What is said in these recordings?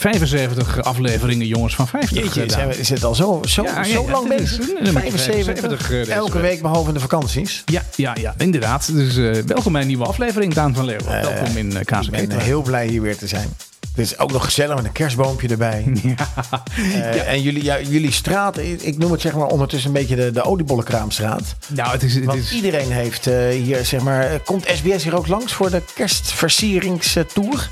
75 afleveringen Jongens van 50 Jeetje, gedaan. we, het al zo, zo, Ja, zo ja, lang bezig? nummer 75, 75, eh, elke week. week behalve in de vakanties. Ja, ja, ja, inderdaad. Dus eh, welkom bij een nieuwe aflevering, Daan van Leeuwen. welkom in uh, Kaas Ik en ben heel blij hier weer te zijn. Het is ook nog gezellig met een kerstboompje erbij. Eh, En jullie, ja, jullie straat, ik noem het zeg maar ondertussen een beetje de, de oliebollenkraamstraat. Nou, het is... Het Want is iedereen heeft eh, hier, zeg maar, eh, komt SBS hier ook langs voor de kerstversieringstour?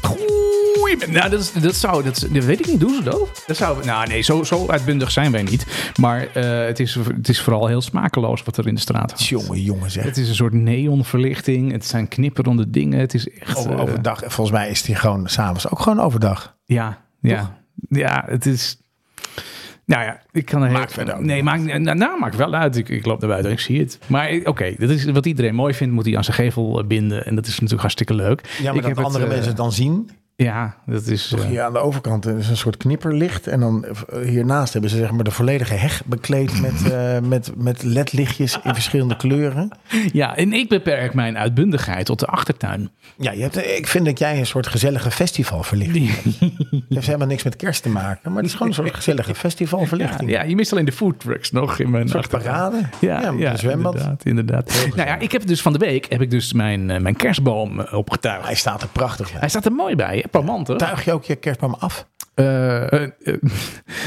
Nou, dat, is, dat zou... Dat, dat weet ik niet. Doen ze dat? Dat zou... Nou, nee, zo, zo uitbundig zijn wij niet. Maar eh, het, is, het is vooral heel smakeloos wat er in de straat hangt. Jongen, jongen zeg. Het is een soort neonverlichting. Het zijn knipperende dingen. Het is echt... Eh, overdag, volgens mij is die gewoon s'avonds ook gewoon overdag. Ja, ja. Ja, het is... Nou ja, ik kan er Maakt heel- Nee, maakt, nou, nou, maakt wel uit. Ik, ik loop naar buiten en ik zie het. Maar eh, oké, dat is wat iedereen mooi vindt, moet hij aan zijn gevel binden. En dat is natuurlijk hartstikke leuk. Ja, maar ik dat heb andere het, mensen het dan zien. Ja, dat is... eh, Hier aan de overkant is een soort knipperlicht. En dan eh, hiernaast hebben ze zeg maar de volledige heg bekleed met, eh, met, met ledlichtjes in verschillende kleuren. ja, en ik beperk mijn uitbundigheid tot de achtertuin. Ja, je hebt, ik vind dat jij een soort gezellige festivalverlichting hebt. Het heeft helemaal niks met kerst te maken, maar het is gewoon een soort gezellige festivalverlichting. ja, je mist alleen de food trucks nog in mijn Een soort achtertuin. parade. Ja, ja, zwembad. inderdaad. inderdaad. Nou ja, ik heb dus van de week heb ik dus mijn, eh, mijn kerstboom eh, opgetuigd. Hij staat er prachtig bij. Hij staat er mooi bij, hè? Parmanten. Tuig je ook je kerstboom af? Eh, eh, eh,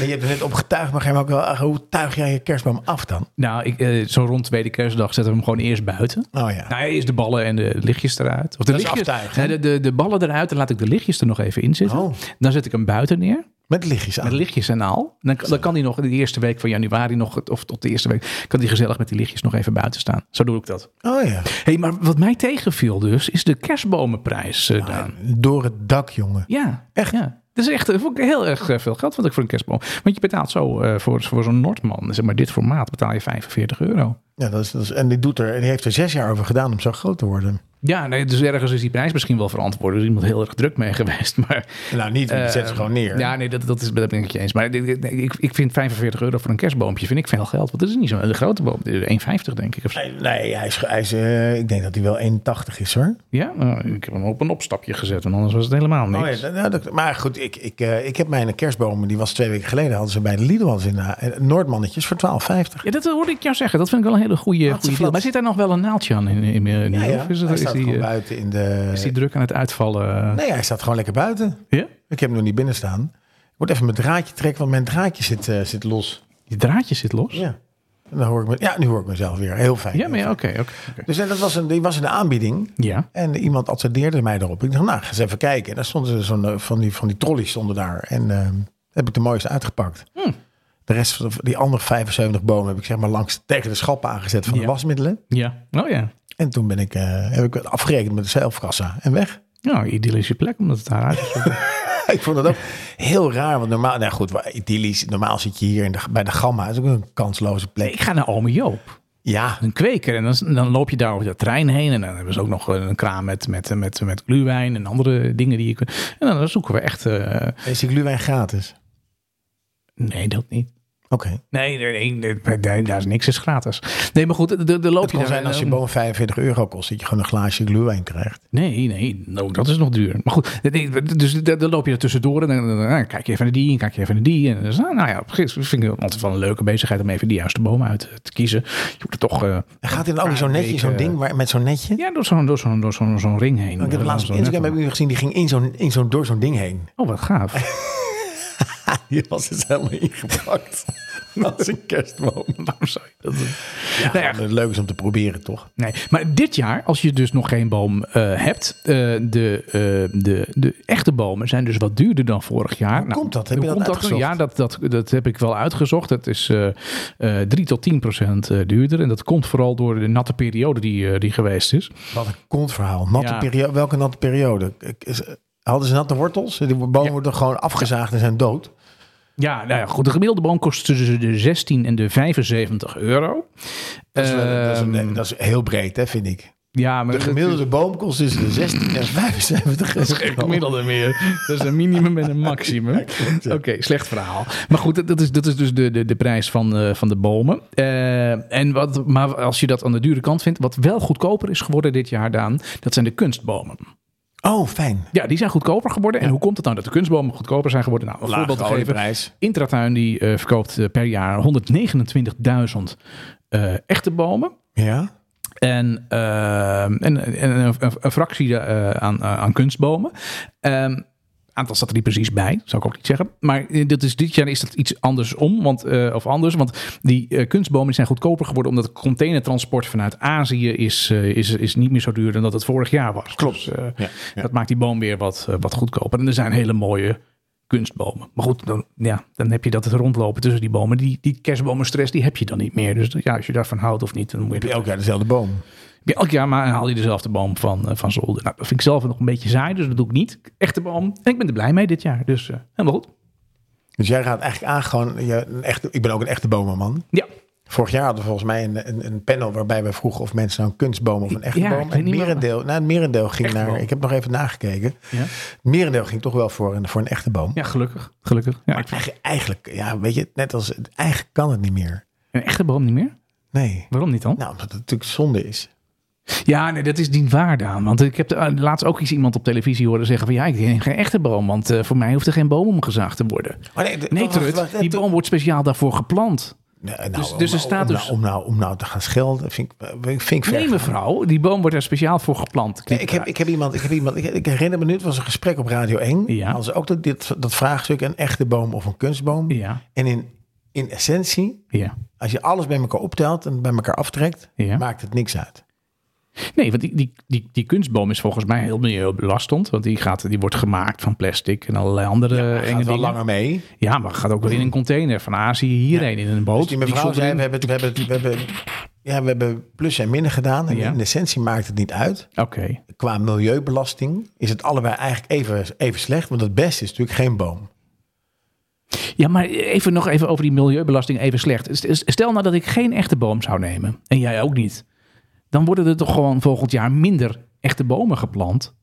je hebt er net opgetuigd, maar ga je me ook wel, hoe tuig jij je kerstboom af dan? nou, ik, zo rond tweede kerstdag zetten we hem gewoon eerst buiten. Oh ja. Nou, eerst de ballen en de lichtjes eruit. Of de, Dat lichtjes? Nee, de, de, de ballen eruit, dan laat ik de lichtjes er nog even in zitten. Oh. Dan zet ik hem buiten neer. Met lichtjes aan. Met lichtjes en al. Dan, dan kan hij nog de eerste week van januari nog, of tot de eerste week, kan hij gezellig met die lichtjes nog even buiten staan. Zo doe ik dat. Oh ja. hey, maar wat mij tegenviel dus, is de kerstbomenprijs, Daan. Door het dak, jongen. Ja, Echt? Ja. Dat is echt eh, heel erg eh, veel geld wat ik voor een kerstboom. Want je betaalt zo eh, voor, voor zo'n Noordman, zeg maar dit formaat, betaal je 45 euro. Ja, dat is, dat is, en die, doet er, die heeft er zes jaar over gedaan om zo groot te worden. Ja, nee, dus ergens is die prijs misschien wel verantwoord. Er is iemand heel erg druk mee geweest. Maar, Nou, niet, die eh, zet ze gewoon neer. Ja, nee, dat, dat, is, dat ben ik het je eens. Maar ik, ik, ik vind 45 euro voor een kerstboompje vind ik veel geld. Want dat is niet zo'n grote boom. 1,50 denk ik. Of zo. Nee, nee hij is, hij is, eh, ik denk dat hij wel 1,80 is hoor. Ja, nou, ik heb hem op een opstapje gezet. Want anders was het helemaal niks. Oh ja, nou, dat- maar goed, ik, ik, eh, ik heb mijn kerstboom, die was twee weken geleden, hadden ze bij de Lidl in eh, Noordmannetjes voor 12,50. Ja, dat hoorde ik jou zeggen. Dat vind ik wel een hele goede, goede deal. Maar zit daar nog wel een naaldje aan in, in, in, Ja, ja. Of is, het, die, gewoon eh, buiten in de... is die druk aan het uitvallen? Nee, hij staat gewoon lekker buiten. Ja? Ik heb hem nog niet binnen staan. Ik moet even mijn draadje trekken, want mijn draadje zit, eh, zit los. Die draadje zit los? Ja. En dan hoor ik me, ja, nu hoor ik mezelf weer. Heel fijn. Ja, maar ja, oké. fijn. oké. Dus eh, dat was een, die was de aanbieding. Ja. En iemand attendeerde mij erop. Ik dacht, nou, ga eens even kijken. En daar stonden zo'n van die, van die trolleys stonden daar. En eh, heb ik de mooiste uitgepakt. Hm. De rest van die andere 75 bomen heb ik zeg maar langs tegen de schappen aangezet van Ja. de wasmiddelen. Ja. Oh ja. En toen ben ik, eh, heb ik het afgerekend met de zelfkassa en weg. Nou, idyllische plek omdat het daaruit is. ik vond het ook heel raar. Want normaal, nou goed, idyllisch. Normaal zit je hier in de, bij de Gamma. Dat is ook een kansloze plek. ik ga naar Ome Joop. Ja, Een kweker. En dan, dan loop je daar over de trein heen. En dan hebben ze ook nog een kraam met, met, met, met gluwijn en andere dingen die je kunt. En dan zoeken we echt. eh, is die gluwijn gratis? nee, dat niet. Oké. Nee, nee, nee, nee, nee, daar is niks is gratis. Nee, maar goed, de, de loop je kan zijn als je boom 45 euro kost, dat je gewoon een glaasje gluwijn krijgt. Nee, nee, nou, dat is nog duur. Maar goed, dus dan loop je er tussendoor en dan, kijk je even naar die en kijk je even naar die. En nou ja, dat vind ik altijd wel een leuke bezigheid om even de juiste boom uit te kiezen. Je moet er toch... En gaat dan ook in zo'n netje, zo'n ding waar, met zo'n netje? Ja, door zo'n door zo'n door zo'n zo'n ring heen. ik heb laatst op Instagram net- heb ik gezien, die ging in zo'n, in zo'n, door zo'n ding heen. Oh, wat gaaf. Die was dus helemaal ingepakt. Als een kerstboom. Waarom zou je dat doen? Ja, Nou ja, gewoon leuk is om te proberen, toch? Nee, maar dit jaar, als je dus nog geen boom eh, hebt, eh, de, eh, de, de echte bomen zijn dus wat duurder dan vorig jaar. Nou, komt dat? Heb je dat komt uitgezocht? Ja, dat, dat, dat heb ik wel uitgezocht. Het is eh eh 3 tot 10 procent eh, duurder. En dat komt vooral door de natte periode die, eh, die geweest is. Wat een kontverhaal. Natte Ja. periode, welke natte periode? Is- Hadden ze natte wortels? Die bomen Ja. worden gewoon afgezaagd en zijn dood. Ja, nou ja, goed. De gemiddelde boom kost tussen de 16 en de 75 euro. Dat is, wel- dat, is, Ehm, dat is heel breed, hè, vind ik. ja, maar De gemiddelde boom kost tussen de 16 en 75 Dat is geen gemiddelde meer. Dat is een minimum en een maximum. Oké, slecht verhaal. Maar goed, dat- dat is, dat is dus de, de, de prijs van, eh, van de bomen. Eh, en wat, maar als je dat aan de dure kant vindt, wat wel goedkoper is geworden dit jaar, Daan, dat zijn de kunstbomen. Oh, fijn. Ja, die zijn goedkoper geworden. En hoe komt het nou dat de kunstbomen goedkoper zijn geworden? Nou, een voorbeeld te geven. Intratuin die eh, verkoopt eh, per jaar 129.000 eh, echte bomen. Ja. En, en, en een, fractie aan, aan kunstbomen. Ehm aantal staat er niet precies bij, zou ik ook niet zeggen. Maar eh, dit is, dit jaar is dat iets andersom, want, eh, of anders. Want die eh, kunstbomen zijn goedkoper geworden omdat het containertransport vanuit Azië is, is, is niet meer zo duur dan dat het vorig jaar was. Klopt. Dus, Ja, ja. Dat maakt die boom weer wat, wat goedkoper. En er zijn hele mooie kunstbomen. Maar goed, dan, ja, dan heb je dat het rondlopen tussen die bomen. Die, die kerstbomenstress, die heb je dan niet meer. Dus ja, als je daarvan houdt of niet, dan moet je elk jaar dezelfde boom? Ja, elk jaar maar haal je dezelfde boom van, eh, van zolder. Nou, dat vind ik zelf nog een beetje saai, dus dat doe ik niet. Echte boom. En ik ben er blij mee dit jaar. Dus eh, helemaal goed. Dus jij gaat eigenlijk aan gewoon... Je, een echte, ik ben ook een echte bomenman. Ja, Vorig jaar hadden we volgens mij een, een, een panel waarbij we vroegen of mensen nou een kunstboom of een echte Ja, boom. het merendeel, nou, het merendeel ging Echte naar. boom. Ik heb nog even nagekeken. ja. Het merendeel ging toch wel voor een, voor een echte boom. ja gelukkig. Gelukkig. Ja, vind Eigenlijk, eigenlijk, ja, weet je, net als eigenlijk kan het niet meer. een echte boom niet meer. Nee. Waarom niet dan? Nou, omdat het natuurlijk zonde is. Ja, nee, dat is niet waar, Daan. Want ik heb de, eh, laatst ook eens iemand op televisie horen zeggen van... ja, ik denk geen echte boom, want eh, voor mij hoeft er geen boom omgezaagd te worden. Maar nee, Nee, wacht, Trut, wacht, die toen- boom wordt speciaal daarvoor geplant. Nee, nou, dus- om- dus er staat om, dus- nou- om, nou, om nou te gaan schelden, vind ik, vind ik Nee, mevrouw, die boom wordt er speciaal voor geplant. Nee, ik, heb, ik heb iemand, ik heb iemand, ik, ik herinner me nu, het was een gesprek op Radio 1. Ja. Hadden ze ook dat, dit, dat vraagstuk, een echte boom of een kunstboom. Ja, En in, in essentie, ja. als je alles bij elkaar optelt en bij elkaar aftrekt, Ja. maakt het niks uit. Nee, want die, die, die, die kunstboom is volgens mij heel milieubelastend. Want die, gaat, die wordt gemaakt van plastic en allerlei andere enge gaat wel langer mee. Ja, maar gaat ook wel in een container van Azië hierheen in een boot. Dus die mevrouw zonder zei, in- we hebben, we, hebben, we, hebben, ja, we hebben plus en minnen gedaan. En Ja. in essentie maakt het niet uit. Oké, Qua milieubelasting is het allebei eigenlijk even, even slecht. Want het beste is natuurlijk geen boom. ja, maar even nog even over die milieubelasting even slecht. St- Stel nou dat ik geen echte boom zou nemen en jij ook niet. Dan worden er toch gewoon volgend jaar minder echte bomen geplant.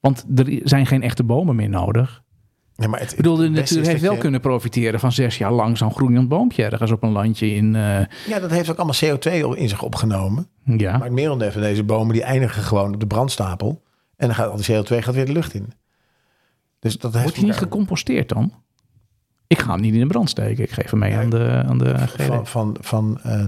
Want er zijn geen echte bomen meer nodig. Ja, maar het, Ik bedoel, de natuur heeft wel je- kunnen profiteren van zes jaar lang zo'n groeiend boompje ergens op een landje in... eh, Ja, dat heeft ook allemaal CO2 in zich opgenomen. ja. Maar het merendeel van deze bomen die eindigen gewoon op de brandstapel. En dan gaat al die CO2 gaat weer de lucht in. Dus dat heeft Wordt hij niet gecomposteerd dan? Ik ga hem niet in de brand steken. Ik geef hem mee aan de, aan de van, van, van eh,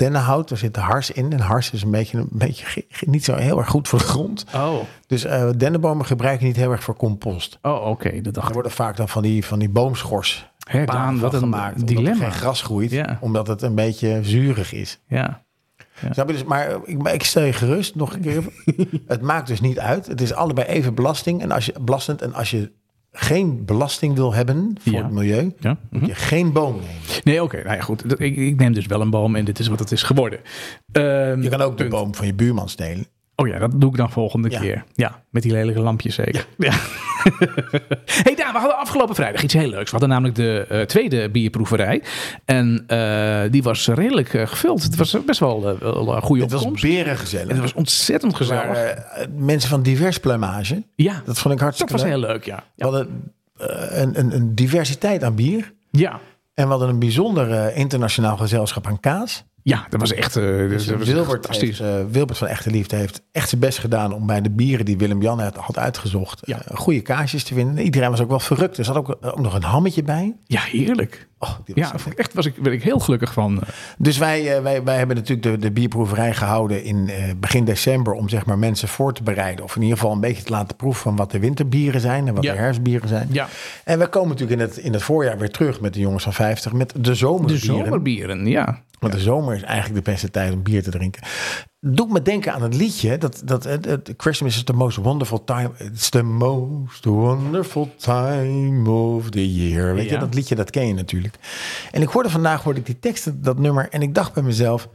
dennenhout. Er zit hars in. En hars is een beetje, een beetje niet zo heel erg goed voor de grond. Oh, Dus eh dennenbomen gebruiken niet heel erg voor compost. oh oké. Dat dacht Er worden vaak dan van die, van die boomschors Hè, paden Daan, wat een gemaakt. Omdat er dilemma. geen gras groeit. Ja. Omdat het een beetje zuurig is. Ja. Snap je dus, maar eh, ik, maar ik stel je gerust nog een keer. het maakt dus niet uit. Het is allebei even belasting. En als je, belastend. En als je geen belasting wil hebben voor Ja. het milieu, ja. moet je geen boom nemen. Nee, oké. Nou ja, goed. Ik, ik neem dus wel een boom en dit is wat het is geworden. Ehm, Je kan ook de boom van je buurman stelen. Oh ja, dat doe ik dan volgende Ja. keer. Ja, met die lelijke lampjes zeker. Ja. hey Daan, we hadden afgelopen vrijdag iets heel leuks. We hadden namelijk de eh, tweede bierproeverij. En eh, die was redelijk eh, gevuld. Het was best wel, wel een goede Het was opkomst. berengezellig. En het was ontzettend gezellig. mensen van divers pluimage. ja, Dat vond ik dat hartstikke was leuk. heel leuk, ja. We Ja, hadden een, een, een diversiteit aan bier. ja. En we hadden een bijzonder internationaal gezelschap aan kaas. Ja, dat was echt, eh, dat was Wilbert, fantastisch. heeft, eh, Wilbert van Echte Liefde heeft echt zijn best gedaan om bij de bieren die Willem-Jan had, had uitgezocht, Ja. eh, goede kaasjes te vinden. Iedereen was ook wel verrukt. Er zat ook, ook nog een hammetje bij. Ja, heerlijk. Oh, Ja, zo vond ik echt was ik, ben ik heel gelukkig van. Dus wij, eh, wij, wij hebben natuurlijk de, de bierproeverij gehouden in eh, begin december om zeg maar mensen voor te bereiden. Of in ieder geval een beetje te laten proeven van wat de winterbieren zijn en wat Ja. de herfstbieren zijn. Ja, En we komen natuurlijk in het, in het voorjaar weer terug met de jongens van 50 met de de zomerbieren. zomerbieren, ja. Want de zomer is eigenlijk de beste tijd om bier te drinken. Doet me denken aan het liedje. Dat, dat, het, Christmas is the most wonderful time. It's the most wonderful time of the year. Weet Ja. je, dat liedje, dat ken je natuurlijk. En ik hoorde vandaag, hoorde ik die tekst, dat nummer. En ik dacht bij mezelf,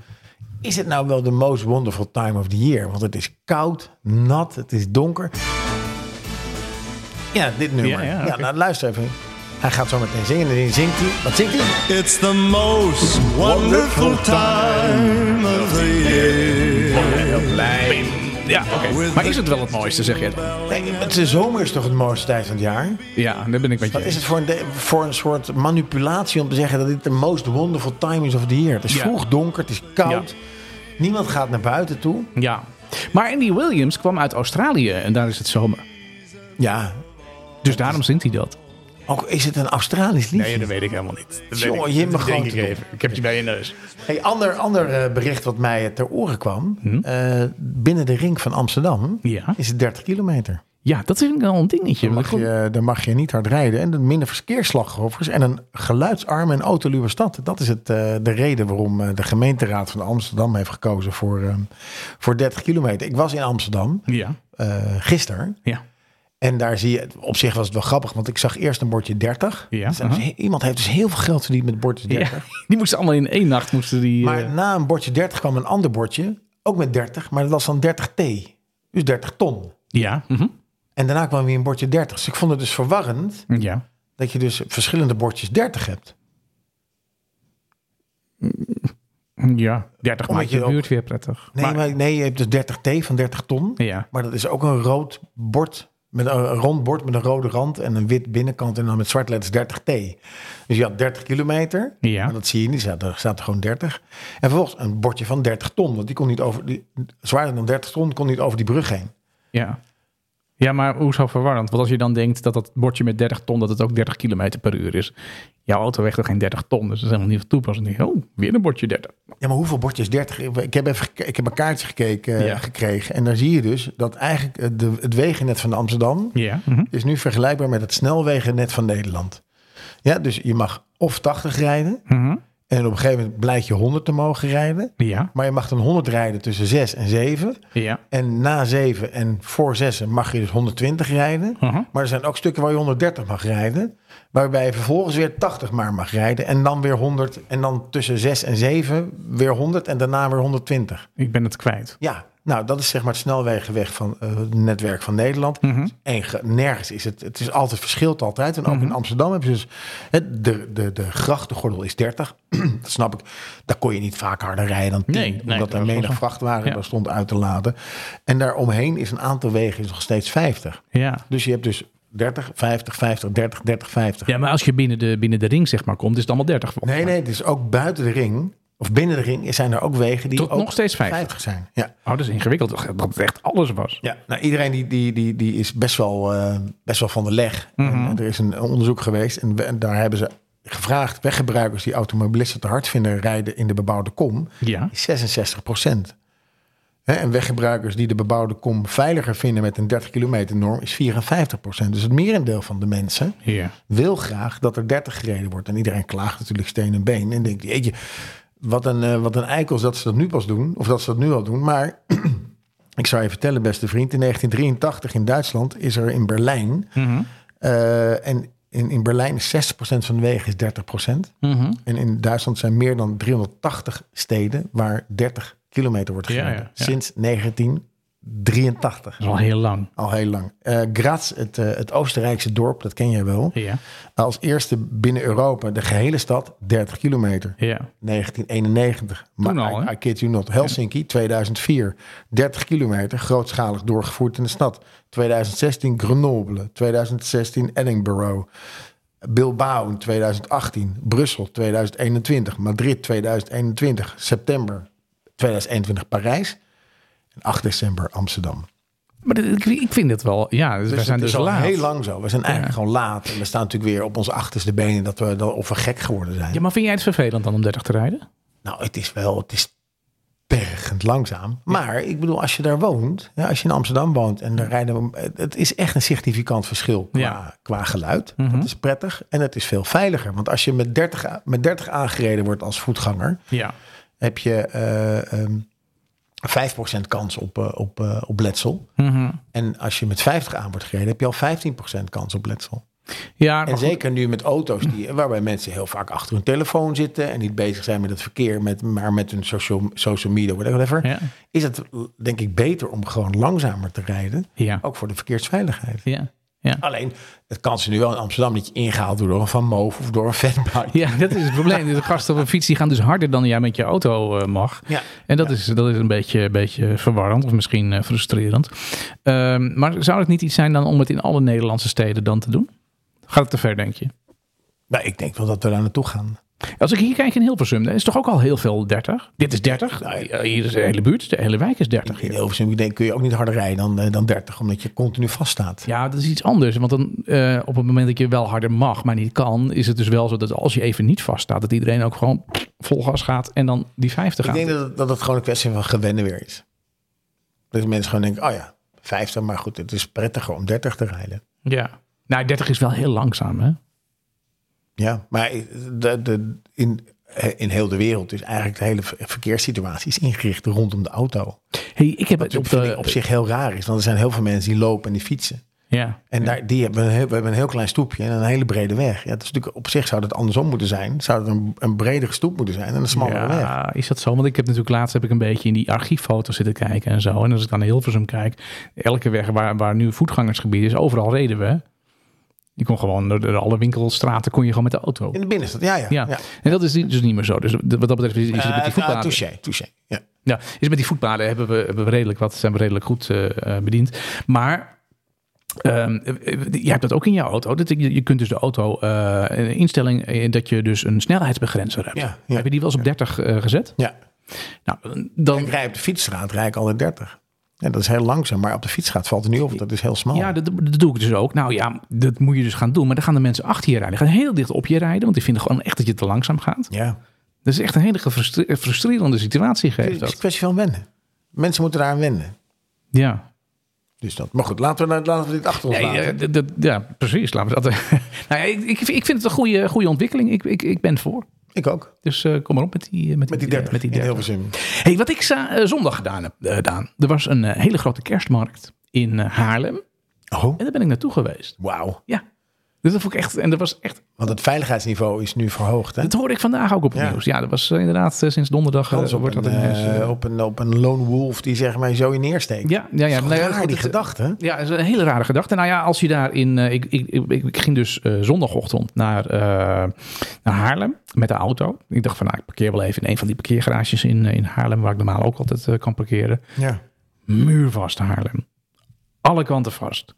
is het nou wel the most wonderful time of the year? Want het is koud, nat, het is donker. Ja, dit nummer. Ja, Ja, ja, oké. nou, luister even. Hij gaat zo meteen zingen en dan zingt hij. Wat zingt hij? It's the most wonderful time of the year. Ja, oké. Maar is het wel het mooiste, zeg je? Nee, het de zomer is toch het mooiste tijd van het jaar? Ja, daar ben ik met je. Wat is het voor een, de- voor een soort manipulatie om te zeggen dat dit de most wonderful time is of the year? Het is Ja. vroeg donker, het is koud. Niemand gaat naar buiten toe. Ja. Maar Andy Williams kwam uit Australië en daar is het zomer. Ja. Dus daarom zingt hij dat. Ook is het een Australisch liedje? dat weet ik helemaal niet. Dat Jongen, je denk gewoon ik. Ik heb je bij je neus. Hey, ander ander eh, bericht wat mij ter oren kwam. Eh, binnen de ring van Amsterdam Ja. is het 30 kilometer. Ja, dat is wel een dingetje. Dan Maar mag, je, dan mag je niet hard rijden. En dan minder verkeersslachtoffers. En een geluidsarme en autoluwe stad. Dat is het, eh, de reden waarom de gemeenteraad van Amsterdam heeft gekozen voor, voor 30 kilometer. Ik was in Amsterdam Ja, gisteren. ja. En daar zie je, op zich was het wel grappig, want ik zag eerst een bordje 30. Ja, Dus iemand heeft dus heel veel geld verdiend met bordjes 30. ja. Die moesten allemaal in één nacht moesten die. Maar eh, na een bordje 30 kwam een ander bordje, ook met 30, maar dat was dan 30T. Dus 30 ton. ja. mhm. En daarna kwam weer een bordje 30. Dus ik vond het dus verwarrend Ja. dat je dus verschillende bordjes 30 hebt. Ja, 30 Omdat maakt je buurt weer prettig. Nee, Maar- maar, nee je hebt dus 30T van 30 ton. Ja. Maar dat is ook een rood bord, met een, rond bord met een rode rand en een wit binnenkant en dan met zwart letters 30T. Dus je had 30 kilometer, Ja. maar dat zie je niet, staat er staat er gewoon 30. En vervolgens een bordje van 30 ton, want die kon niet over, die, zwaarder dan 30 ton, kon niet over die brug heen. Ja. Ja, maar hoezo verwarrend? Want als je dan denkt dat dat bordje met 30 ton, dat het ook 30 kilometer per uur is. Jouw auto weegt toch geen 30 ton, dus dat is helemaal niet van toepassing. Dan denk je, Oh, weer een bordje 30. Ja, maar hoeveel bordjes 30? Ik heb, even, ik heb een kaartje gekeken, eh, Ja. gekregen. En daar zie je dus dat eigenlijk eh, de, het wegennet van Amsterdam Ja. mhm. is nu vergelijkbaar met het snelwegennet van Nederland. Ja, dus je mag of 80 rijden Mhm. En op een gegeven moment blijkt je 100 te mogen rijden. Ja. Maar je mag dan 100 rijden tussen 6 en 7. Ja. En na 7 en voor 6 mag je dus 120 rijden. Mhm. Maar er zijn ook stukken waar je 130 mag rijden. Waarbij je vervolgens weer 80 maar mag rijden. En dan weer 100. En dan tussen 6 en 7 weer 100. En daarna weer 120. Ik ben het kwijt. Ja, nou dat is zeg maar het snelwegenweg van eh, het netwerk van Nederland. Mhm. En ge- nergens is het. Het is altijd verschilt altijd. En ook in Amsterdam hebben ze dus de, de, de grachtengordel is 30. dat snap ik. Daar kon je niet vaak harder rijden dan 10. Nee, omdat dat er menig vrachtwagen Ja. daar stond uit te laden. En daaromheen is een aantal wegen is nog steeds 50. Ja. Dus je hebt dus 30, 50, 50, 30, 30, 50. Ja, maar als je binnen de, binnen de ring zeg maar komt, is het allemaal 30 volgens Nee, nee, het is ook buiten de ring. Of binnen de ring zijn er ook wegen die Tot ook nog steeds 50. zijn. Ja. Oh, dat is ingewikkeld. Dat het echt alles was. Ja, nou, iedereen die, die, die, die is best wel, eh, best wel van de leg. en, er is een onderzoek geweest en, we- en daar hebben ze gevraagd... weggebruikers die automobilisten te hard vinden rijden in de bebouwde kom... Ja. is 66 procent. En weggebruikers die de bebouwde kom veiliger vinden met een 30 kilometer norm is 54 procent. Dus het merendeel van de mensen Ja. wil graag dat er 30 gereden wordt. En iedereen klaagt natuurlijk steen en been. En denkt, jeetje, wat een, eh, wat een eikel is dat ze dat nu pas doen, of dat ze dat nu al doen. Maar ik zou je vertellen, beste vriend, in 1983 in Duitsland is er in Berlijn, mhm. eh, en in, in Berlijn is 60% van de wegen is 30%. Mhm. En in Duitsland zijn meer dan 380 steden waar 30 kilometer wordt gereden. Sinds 19 83. Al heel lang. Al heel lang. Eh, Graz, het, eh, het Oostenrijkse dorp, dat ken jij wel. Ja. Als eerste binnen Europa, de gehele stad, 30 kilometer. Ja. 1991. Toen maar al, I, I, kid you not. Helsinki, 2004. 30 kilometer, grootschalig doorgevoerd in de stad. 2016 Grenoble, 2016 Edinburgh. Bilbao in 2018, Brussel 2021, Madrid 2021, september 2021 Parijs. En 8 december Amsterdam. Maar ik, vind het wel. Ja, dus Dus zijn het dus al laat. heel lang zo. We zijn eigenlijk gewoon laat. En we staan natuurlijk weer op onze achterste benen dat we, dat, of we gek geworden zijn. Ja, maar vind jij het vervelend dan om 30 te rijden? Nou, het is wel, het is bergend langzaam. Maar ik bedoel, als je daar woont, ja, als je in Amsterdam woont en daar rijden we, het is echt een significant verschil qua, Ja. Mhm. qua geluid. Dat is prettig en het is veel veiliger. Want als je met 30, a- met 30 aangereden wordt als voetganger, Ja. heb je eh ehm 5% kans op, eh, op, eh, op letsel. Mhm. En als je met 50 aan wordt gereden, heb je al 15% kans op letsel. Ja, En zeker nu met auto's die, waarbij mensen heel vaak achter hun telefoon zitten en niet bezig zijn met het verkeer, met, maar met hun social, social media, whatever. Ja. Is het denk ik beter om gewoon langzamer te rijden. Ja. Ook voor de verkeersveiligheid. Ja. Ja. Alleen, het kan ze nu wel in Amsterdam je ingehaald wordt door een Van Moof of door een fatbike. Ja, dat is het probleem. De gasten op een fiets die gaan dus harder dan jij met je auto eh, mag. Ja. En dat, is, dat is een beetje, een beetje verwarrend of misschien eh, frustrerend. Ehm, maar zou het niet iets zijn dan om het in alle Nederlandse steden dan te doen? Gaat het te ver, denk je? Maar ik denk wel dat we daar naartoe gaan. Als ik hier kijk in Hilversum, dan is toch ook al heel veel 30. Dit is 30. Nou, hier is de hele buurt, de hele wijk is 30. In. Hilversum ik denk, kun je ook niet harder rijden dan, eh, dan 30, omdat je continu vaststaat. Ja, dat is iets anders. Want dan, eh, op het moment dat je wel harder mag, maar niet kan, is het dus wel zo dat als je even niet vaststaat, dat iedereen ook gewoon vol gas gaat en dan die 50 Ik gaat. denk dat dat het gewoon een kwestie van gewennen weer is. Dat mensen gewoon denken, oh ja, 50, maar goed, het is prettiger om 30 te rijden. Ja. Nou, 30 is wel heel langzaam, hè? Ja, maar de, de, in, in heel de wereld is eigenlijk de hele ver- verkeerssituatie is ingericht rondom de auto. Hey, ik heb Wat het op, de... zich heel raar is, want er zijn heel veel mensen die lopen en die fietsen. Ja. En daar, die hebben een heel, we hebben een heel klein stoepje en een hele brede weg. Ja, het is natuurlijk, op zich zou dat andersom moeten zijn. Zou het een, een bredere stoep moeten zijn en een smallere weg. Ja, is dat zo? Want ik heb natuurlijk laatst heb ik een beetje in die archieffoto's zitten kijken en zo. En als ik dan naar Hilversum kijk, elke weg waar, waar nu voetgangersgebied is, overal reden we. Je kon gewoon door, alle winkelstraten kon je gewoon met de auto. In de binnenstad, ja, ja. Ja, en dat is dus niet meer zo. Dus wat dat betreft is, is het met die Eh, voetpaden. touché, touché. Ja. Ja, is met die voetpaden hebben we, hebben we redelijk wat, zijn we redelijk goed eh, eh, bediend. Maar eh, je hebt dat ook in je auto. Dat, je, je kunt dus de auto een instelling dat je dus een snelheidsbegrenzer hebt. Ja, ja. Heb je die wel eens op 30 eh, gezet? ja. Nou, dan, Ik rij op de fietsstraat, rijd ik altijd 30. Ja, dat is heel langzaam, maar op de fietsstraat valt er nu op. Dat is heel smal. Ja, dat, dat doe ik dus ook. Nou ja, dat moet je dus gaan doen. Maar dan gaan de mensen achter je rijden. Die gaan heel dicht op je rijden. Want die vinden gewoon echt dat je te langzaam gaat. ja. Dat is echt een hele gefrustre- frustrerende situatie Het geeft is een dat. kwestie van wennen. Mensen moeten daar aan wennen. Ja. Dus dat. Maar goed, laten we, laten we dit achter ons Nee, laten. eh, dat- dat- ja, precies. Laten we dat. nou ja, ik, ik, ik vind het een goede, goede ontwikkeling. Ik, ik, ik ben voor. Ik ook. Dus eh, kom maar op met die, eh, met Met die eh, 30 Met die in 30. Hilversum. Hey, wat ik eh, zondag gedaan heb, Daan. Er was een hele grote kerstmarkt in Haarlem. Oh, En daar ben ik naartoe geweest. wauw. Ja. Dus dat vond ik echt. En dat was echt. Want het veiligheidsniveau is nu verhoogd. Hè? Dat hoorde ik vandaag ook op het Ja. nieuws. Ja, dat was eh, inderdaad eh, sinds donderdag. eh, Kans op, wordt een, dat eh, op, een, op een lone wolf die zeg maar zo je neersteekt. ja, ja, ja. Nou raar, die gedachte. Ja, dat is een hele rare gedachte. Nou ja, als je daar in. ik, ik, ik, ik ging dus zondagochtend naar, naar Haarlem met de auto. Ik dacht van, nou, ik parkeer wel even in een van die parkeergarages in, in Haarlem, waar ik normaal ook altijd kan parkeren. Ja. Muurvast Haarlem. Alle kanten vast.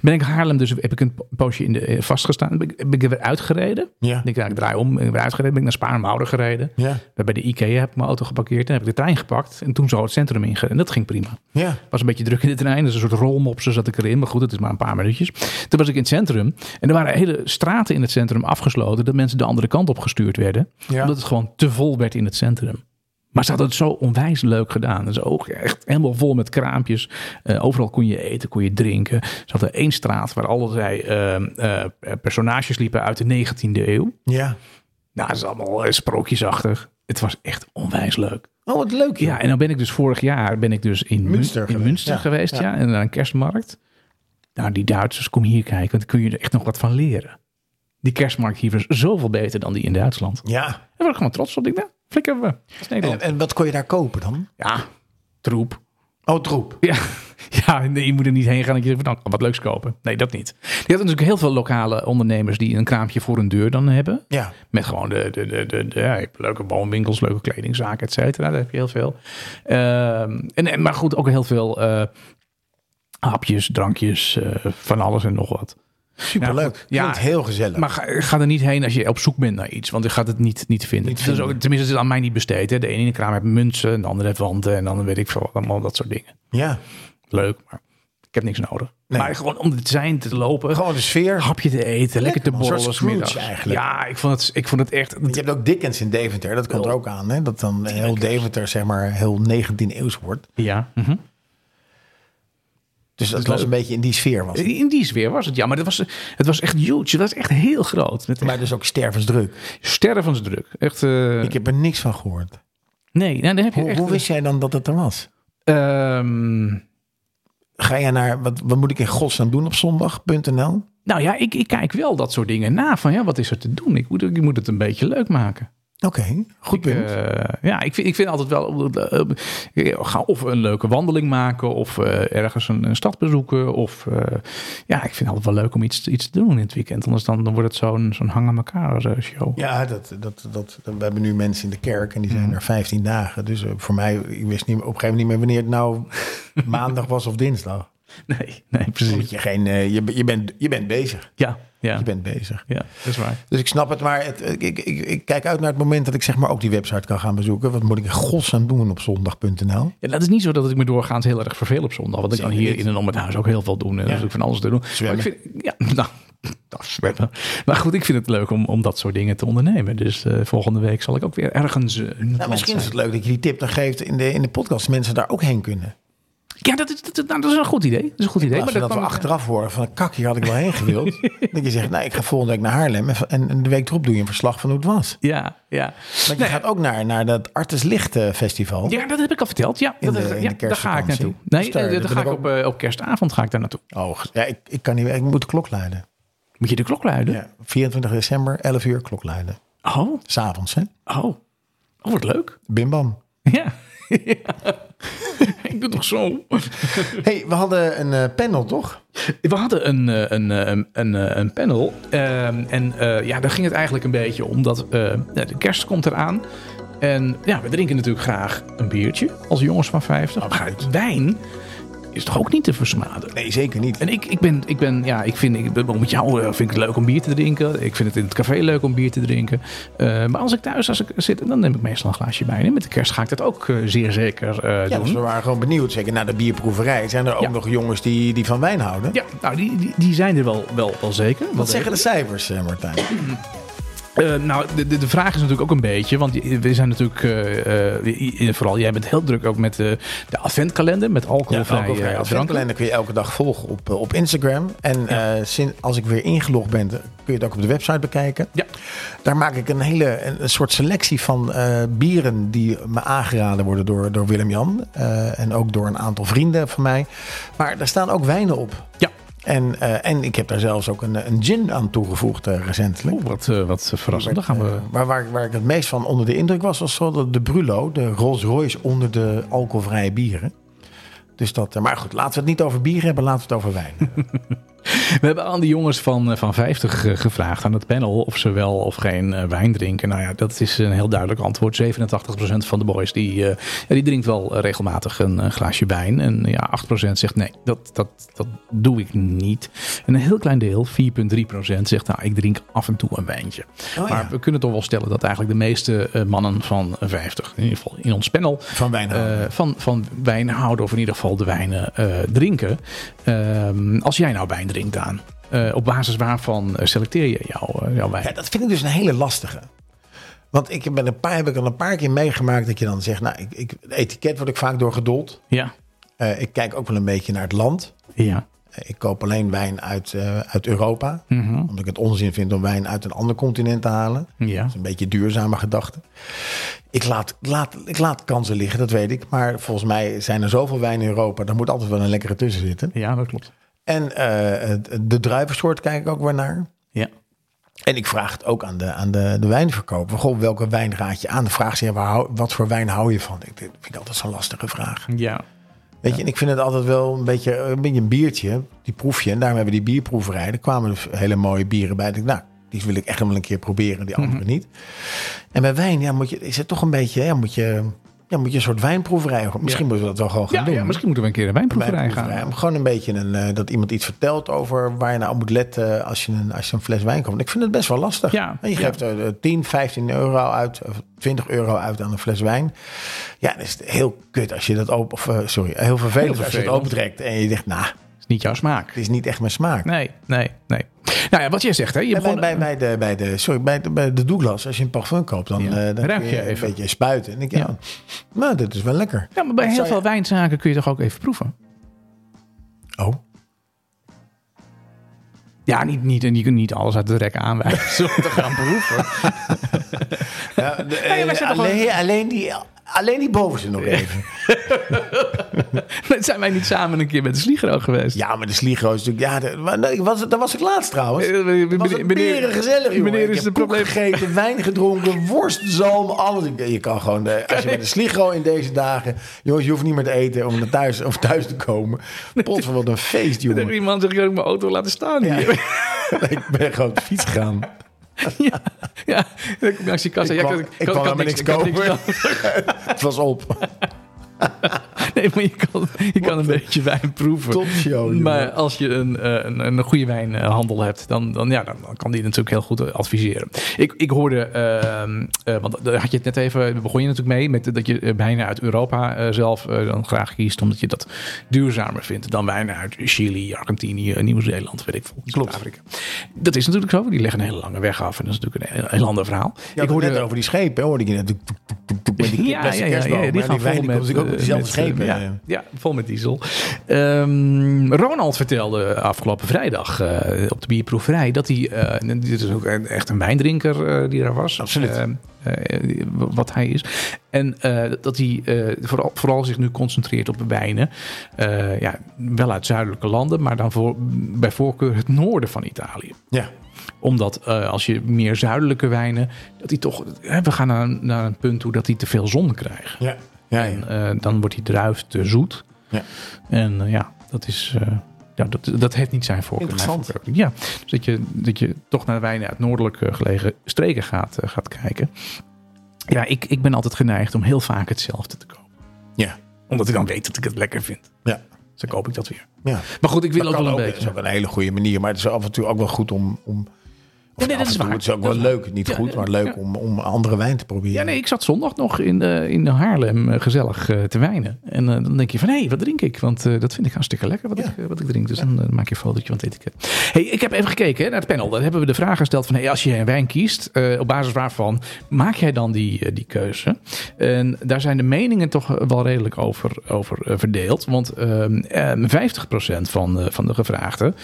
Ben ik Haarlem, dus heb ik een poosje in de, eh, vastgestaan. Ben ik, ben ik er weer uitgereden. Ja. Ik nou, ik draai om, ben ik weer uitgereden. Ben ik naar Spaarnwoude gereden. Ja. Bij de IKEA heb ik mijn auto geparkeerd. Dan heb ik de trein gepakt. En toen zo het centrum ingereden. En dat ging prima. Ja. was een beetje druk in de trein. Dus een soort rolmopsen zat ik erin. Maar goed, het is maar een paar minuutjes. Toen was ik in het centrum. En er waren hele straten in het centrum afgesloten. Dat mensen de andere kant op gestuurd werden. Ja. Omdat het gewoon te vol werd in het centrum. Maar ze hadden het zo onwijs leuk gedaan. Dus ook echt helemaal vol met kraampjes. Eh, overal kon je eten, kon je drinken. Ze hadden één straat waar allerlei eh, eh, personages liepen uit de 19e eeuw. Ja. Nou, dat is allemaal sprookjesachtig. Het was echt onwijs leuk. Oh, wat leuk. joh. Ja, en dan ben ik dus vorig jaar ben ik dus in Münster, Münster in geweest, Münster ja. geweest. Ja. Ja. en naar een kerstmarkt. Nou, die Duitsers, kom hier kijken, want dan kun je er echt nog wat van leren. Die kerstmarkt hier was zoveel beter dan die in Duitsland. Ja. Daar was ik gewoon trots op. Ik dacht, flikker we. En, en wat kon je daar kopen dan? ja, troep. Oh, troep. Ja, ja nee, je moet er niet heen gaan dat je denkt, van, nou, wat leuks kopen. Nee, dat niet. Je had natuurlijk heel veel lokale ondernemers die een kraampje voor hun deur dan hebben. Ja. Met gewoon de, de, de, de, de- ja, leuke woonwinkels, leuke kledingzaken, et cetera. Daar heb je heel veel. En, en, maar goed, ook heel veel eh, hapjes, drankjes, eh, van alles en nog wat. Superleuk. Ja, Klinkt heel gezellig. Maar ga, ga er niet heen als je op zoek bent naar iets, want je gaat het niet, niet vinden. Niet vinden. ook, tenminste, het is aan mij niet besteed. Hè. De ene in de kraam heeft munten, en de andere heeft wanten en dan weet ik veel, wat, allemaal dat soort dingen. ja. Leuk, maar ik heb niks nodig. Nee. Maar gewoon om het zijn te lopen, Gewoon de sfeer. hapje te eten, lekker te borrelen. Scrooge middags. eigenlijk. Ja, ik vond het, ik vond het echt. Je hebt ook Dickens in Deventer. Dat komt er ook aan. Hè? Dat dan heel Deventer, zeg maar, heel 19e eeuws wordt. Ja. mhm. Dus dat is was leuk. een beetje in die sfeer. Was het. In die sfeer was het, ja. Maar het was, het was echt huge. Het was echt heel groot. Met Maar dus ook stervensdruk. stervensdruk. Echt, eh, Ik heb er niks van gehoord. nee, nou, dan heb je Hoe, echt... hoe wist jij dan dat het er was? Ehm, Ga je naar, wat, wat moet ik in godsnaam doen op zondag.nl? nou ja, ik, ik kijk wel dat soort dingen na. Van ja, wat is er te doen? Ik moet, ik moet het een beetje leuk maken. Oké, goed punt. Eh, ja, ik vind, ik vind altijd wel. eh, ga of een leuke wandeling maken. Of eh, ergens een, een stad bezoeken. Of eh, ja, ik vind het altijd wel leuk om iets, iets te doen in het weekend. Anders dan, dan wordt het zo'n zo'n hang aan elkaar show. ja, dat, dat, dat, we hebben nu mensen in de kerk en die Mhm. zijn er 15 dagen. Dus voor mij, ik wist niet, op een gegeven moment niet meer wanneer het nou maandag was of dinsdag. Nee, nee, precies. Je, geen, je, je, bent, je bent bezig. Ja, Ja. Je bent bezig. Ja, dat is waar. Dus ik snap het, maar het, ik, ik, ik, kijk uit naar het moment dat ik zeg maar ook die website kan gaan bezoeken. Wat moet ik godsnaam doen op zondag.nl? Ja, dat is niet zo dat ik me doorgaans heel erg verveel op zondag. Want ik kan hier in en om het huis ook heel veel doen. En Ja. dus van alles te doen. Zwemmen. Maar ik vind, ja, nou, nou. Maar goed, ik vind het leuk om, om dat soort dingen te ondernemen. Dus eh, volgende week zal ik ook weer ergens... eh, Nou, misschien is het leuk dat je die tip dan geeft in de, in de podcast. Mensen daar ook heen kunnen. Ja, dat is, dat, nou, dat is een goed idee. Dat is een goed idee. Maar dat, we kan- achteraf horen van kak, hier had ik wel heen gewild. dat je zegt, nou ik ga volgende week naar Haarlem. En, en, de week erop doe je een verslag van hoe het was. Ja, ja. Want je gaat ook naar, naar dat Artes Licht Festival. Ja, dat heb ik al verteld. Ja, In dat, de- in ja de daar ga ik naartoe. Nee, Dus daar- eh, daar ga ik op, eh, op kerstavond ga ik daar naartoe. Oh, ja, ik, ik kan niet, ik moet de klok luiden. Moet je de klok luiden? Ja, 24 december, 11 uur klok luiden. Oh, S'avonds, hè? oh. Oh, wat leuk. Bim bam. Ja. Ja. ik doe toch zo. hey, we hadden een eh, panel, toch? We hadden een, eh, een, eh, een, een, een panel. ehm, en ja, daar ging het eigenlijk een beetje om dat de kerst komt eraan. En ja, we drinken natuurlijk graag een biertje als jongens van 50. Maar wijn is toch ook niet te versmaden? Nee, zeker niet. En ik, ik ben, ik ben, ja, ik vind, ik, ben- met jou eh, vind ik het leuk om bier te drinken. Ik vind het in het café leuk om bier te drinken. Eh, maar als ik thuis als ik zit, dan neem ik meestal een glaasje wijn. En met de kerst ga ik dat ook eh, zeer zeker eh, Ja, doen. dus we waren gewoon benieuwd. Zeker na de bierproeverij zijn er ook Ja. nog jongens die, die van wijn houden. Ja, nou, die, die, die zijn er wel, wel, wel zeker. Wat zeggen de cijfers, Martijn? Eh, nou, de, de, de vraag is natuurlijk ook een beetje, want we zijn natuurlijk, eh, eh, vooral jij bent heel druk ook met de, de adventkalender, met alcoholvrij eh, dranken. adventkalender kun je elke dag volgen op, op Instagram. En sinds, als ik weer ingelogd ben, kun je het ook op de website bekijken. Ja. Daar maak ik een hele een, soort selectie van bieren die me aangeraden worden door, door Willem-Jan. en ook door een aantal vrienden van mij. Maar daar staan ook wijnen op. Ja. En, eh, en ik heb daar zelfs ook een, een gin aan toegevoegd eh, recentelijk. Wat, eh, wat verrassend. Gaan we... Maar waar, waar ik het meest van onder de indruk was, was zo de, de Brulo, de Rolls Royce onder de alcoholvrije bieren. Dus dat, maar goed, laten we het niet over bier hebben, laten we het over wijn. hebben. We hebben aan de jongens van, eh, van 50 eh, gevraagd aan het panel of ze wel of geen eh, wijn drinken. Nou ja, dat is een heel duidelijk antwoord. 87% van de boys die, die drinkt wel regelmatig een glaasje wijn. En ja, 8% zegt nee, dat, dat, dat doe ik niet. En een heel klein deel, 4,3% zegt nou, ik drink af en toe een wijntje. Oh, maar ja. we kunnen toch wel stellen dat eigenlijk de meeste mannen van 50, in ieder geval in ons panel, Van wijn houden. van, van wijn houden of in ieder geval de wijnen drinken. Ehm, als jij nou wijn drinkt, Daan, eh, op basis waarvan eh, selecteer je jouw, eh, jouw wijn? Ja, dat vind ik dus een hele lastige. Want ik ben een paar, heb ik al een paar keer meegemaakt dat je dan zegt, nou, ik, ik, het etiket word ik vaak doorgedold. Ja, ik kijk ook wel een beetje naar het land. ja. Ik koop alleen wijn uit, uit Europa. Mhm. Omdat ik het onzin vind om wijn uit een ander continent te halen. Ja. Dat is een beetje duurzame gedachte. Ik laat, laat, ik laat kansen liggen, dat weet ik. Maar volgens mij zijn er zoveel wijn in Europa. Daar moet altijd wel een lekkere tussen zitten. ja, dat klopt. En eh, de druivensoort kijk ik ook weer naar. Ja. En ik vraag het ook aan de, aan de, de wijnverkoper. Goh, welke wijn raad je aan? De vraag is, ja, waar wat voor wijn hou je van? Ik vind ik altijd zo'n lastige vraag. Ja. Weet je, en ik vind het altijd wel een beetje, een beetje een biertje. Die proef je. En daarom hebben we die bierproeverij. Er kwamen dus hele mooie bieren bij. Ik nou, die wil ik echt wel een keer proberen. Die andere niet. En bij wijn, ja, moet je, is het toch een beetje, ja, moet je, ja, moet je een soort wijnproeverij. Misschien moeten we dat wel gewoon gaan Ja, doen. ja, misschien moeten we een keer een wijnproeverij Wijnproeverij. gaan. Gewoon een beetje een, eh, dat iemand iets vertelt over waar je nou op moet letten als je een, als je een fles wijn koopt. Ik vind het best wel lastig. Ja, En je geeft er eh, 10, 15 euro uit, of 20 euro uit aan een fles wijn. Ja, dan is heel kut als je dat open, of eh, sorry, heel vervelend Heel als je het opentrekt en je denkt, nou, niet jouw smaak. het is niet echt mijn smaak. Nee, nee, nee. Nou ja, wat jij zegt, hè. Je bij, begon, bij, bij, de, bij, de, sorry, bij, de, bij de Douglas, als je een parfum koopt, dan, Ja. eh, dan Ruik je je even. een beetje spuiten. En ik denk, ja, Ja. nou, dit is wel lekker. ja, maar bij heel veel je- wijnzaken kun je toch ook even proeven? Oh, Ja, niet, niet, en je kunt niet alles uit de rek aanwijzen om te gaan proeven. ja, de- ja, wij eh, alleen, alleen, die, alleen die bovenste nog even. zijn wij niet samen een keer met de Sligro geweest? Ja, maar de Sligro is natuurlijk... Ja, de, maar nee, was, daar was ik laatst trouwens. Eh, Het was een meneer- gezellig, jongen. meneer is het koek probleem- gegeten, wijn gedronken, worst, zalm, alles. Je kan gewoon... De, als je met de Sligro in deze dagen... Jongens, je hoeft niet meer te eten om naar thuis, of thuis te komen. Pot van wat een feest, Er jongen. iemand zegt, ik mijn auto laten staan Ja. hier. ik ben gewoon op de fiets gegaan. Ja, ja. Dan kom je langs die kassa. Ik Ja, ik kwam helemaal niks ik kopen. niks- Het was op. Nee, maar je kan, je kan een beetje wijn proeven. Topshow, joh. Maar als je een, eh, een, een goede wijnhandel hebt, dan, dan, ja, dan, dan kan die natuurlijk heel goed adviseren. Ik, ik hoorde, ehm, eh, want daar had je het net even, daar begon je natuurlijk mee, met dat je eh, wijnen uit Europa eh, zelf eh, dan graag kiest, omdat je dat duurzamer vindt dan wijnen uit Chili, Argentinië, Nieuw-Zeeland, weet ik veel. Zuid-Afrika. Dat is natuurlijk zo, die leggen een hele lange weg af en dat is natuurlijk een heel, heel ander verhaal. Ja, ik hoorde net over die schepen, hoorde ik je toek, met die Ja, ja, ja, die gaan vol met, natuurlijk ook met diezelfde schepen. eh. ja, ja, vol met diesel. Ehm, Ronald vertelde afgelopen vrijdag eh, op de bierproeverij dat hij, eh, dit is ook echt een wijndrinker die daar was. Absoluut. Eh, eh, wat hij is. En dat hij eh, vooral, vooral zich nu concentreert op wijnen. ja, wel uit zuidelijke landen, maar dan voor, bij voorkeur het noorden van Italië Ja, omdat als je meer zuidelijke wijnen, dat die toch, hè, we gaan naar, een- naar een punt toe dat die te veel zon krijgen. ja, ja. ja. En eh, dan wordt die druif te zoet. Ja. En eh, ja, dat is. eh, ja, dat, dat heeft niet zijn voorkeur. Interessant. Mijn voorkeur. Ja, dus dat je, dat je toch naar wijnen uit noordelijk eh, gelegen streken gaat, gaat kijken. Ja, ik, ik ben altijd geneigd om heel vaak hetzelfde te kopen. ja. Omdat ik dan weet dat ik het lekker vind. ja. Dus dan koop ik dat weer. ja. Maar goed, ik wil Dat ook wel een ook, beetje. Dat is ook een hele goede manier. Maar het is af en toe ook wel goed om... om nee, dat is waar. Het is ook wel is leuk. Niet Ja, goed, maar leuk ja. om, om andere wijn te proberen. Ja, nee, ik zat zondag nog in, eh, in Haarlem eh, gezellig eh, te wijnen. En dan denk je van, hé, wat drink ik? Want dat vind ik hartstikke lekker wat, Ja. ik, wat ik drink. Dus dan maak je een fotootje van het etiket. Hey, ik heb even gekeken hè, naar het panel. Daar hebben we de vraag gesteld van, hey, als je een wijn kiest, op basis waarvan maak jij dan die, die keuze? En daar zijn de meningen toch wel redelijk over, over verdeeld. Want ehm eh, 50% van, van de gevraagden,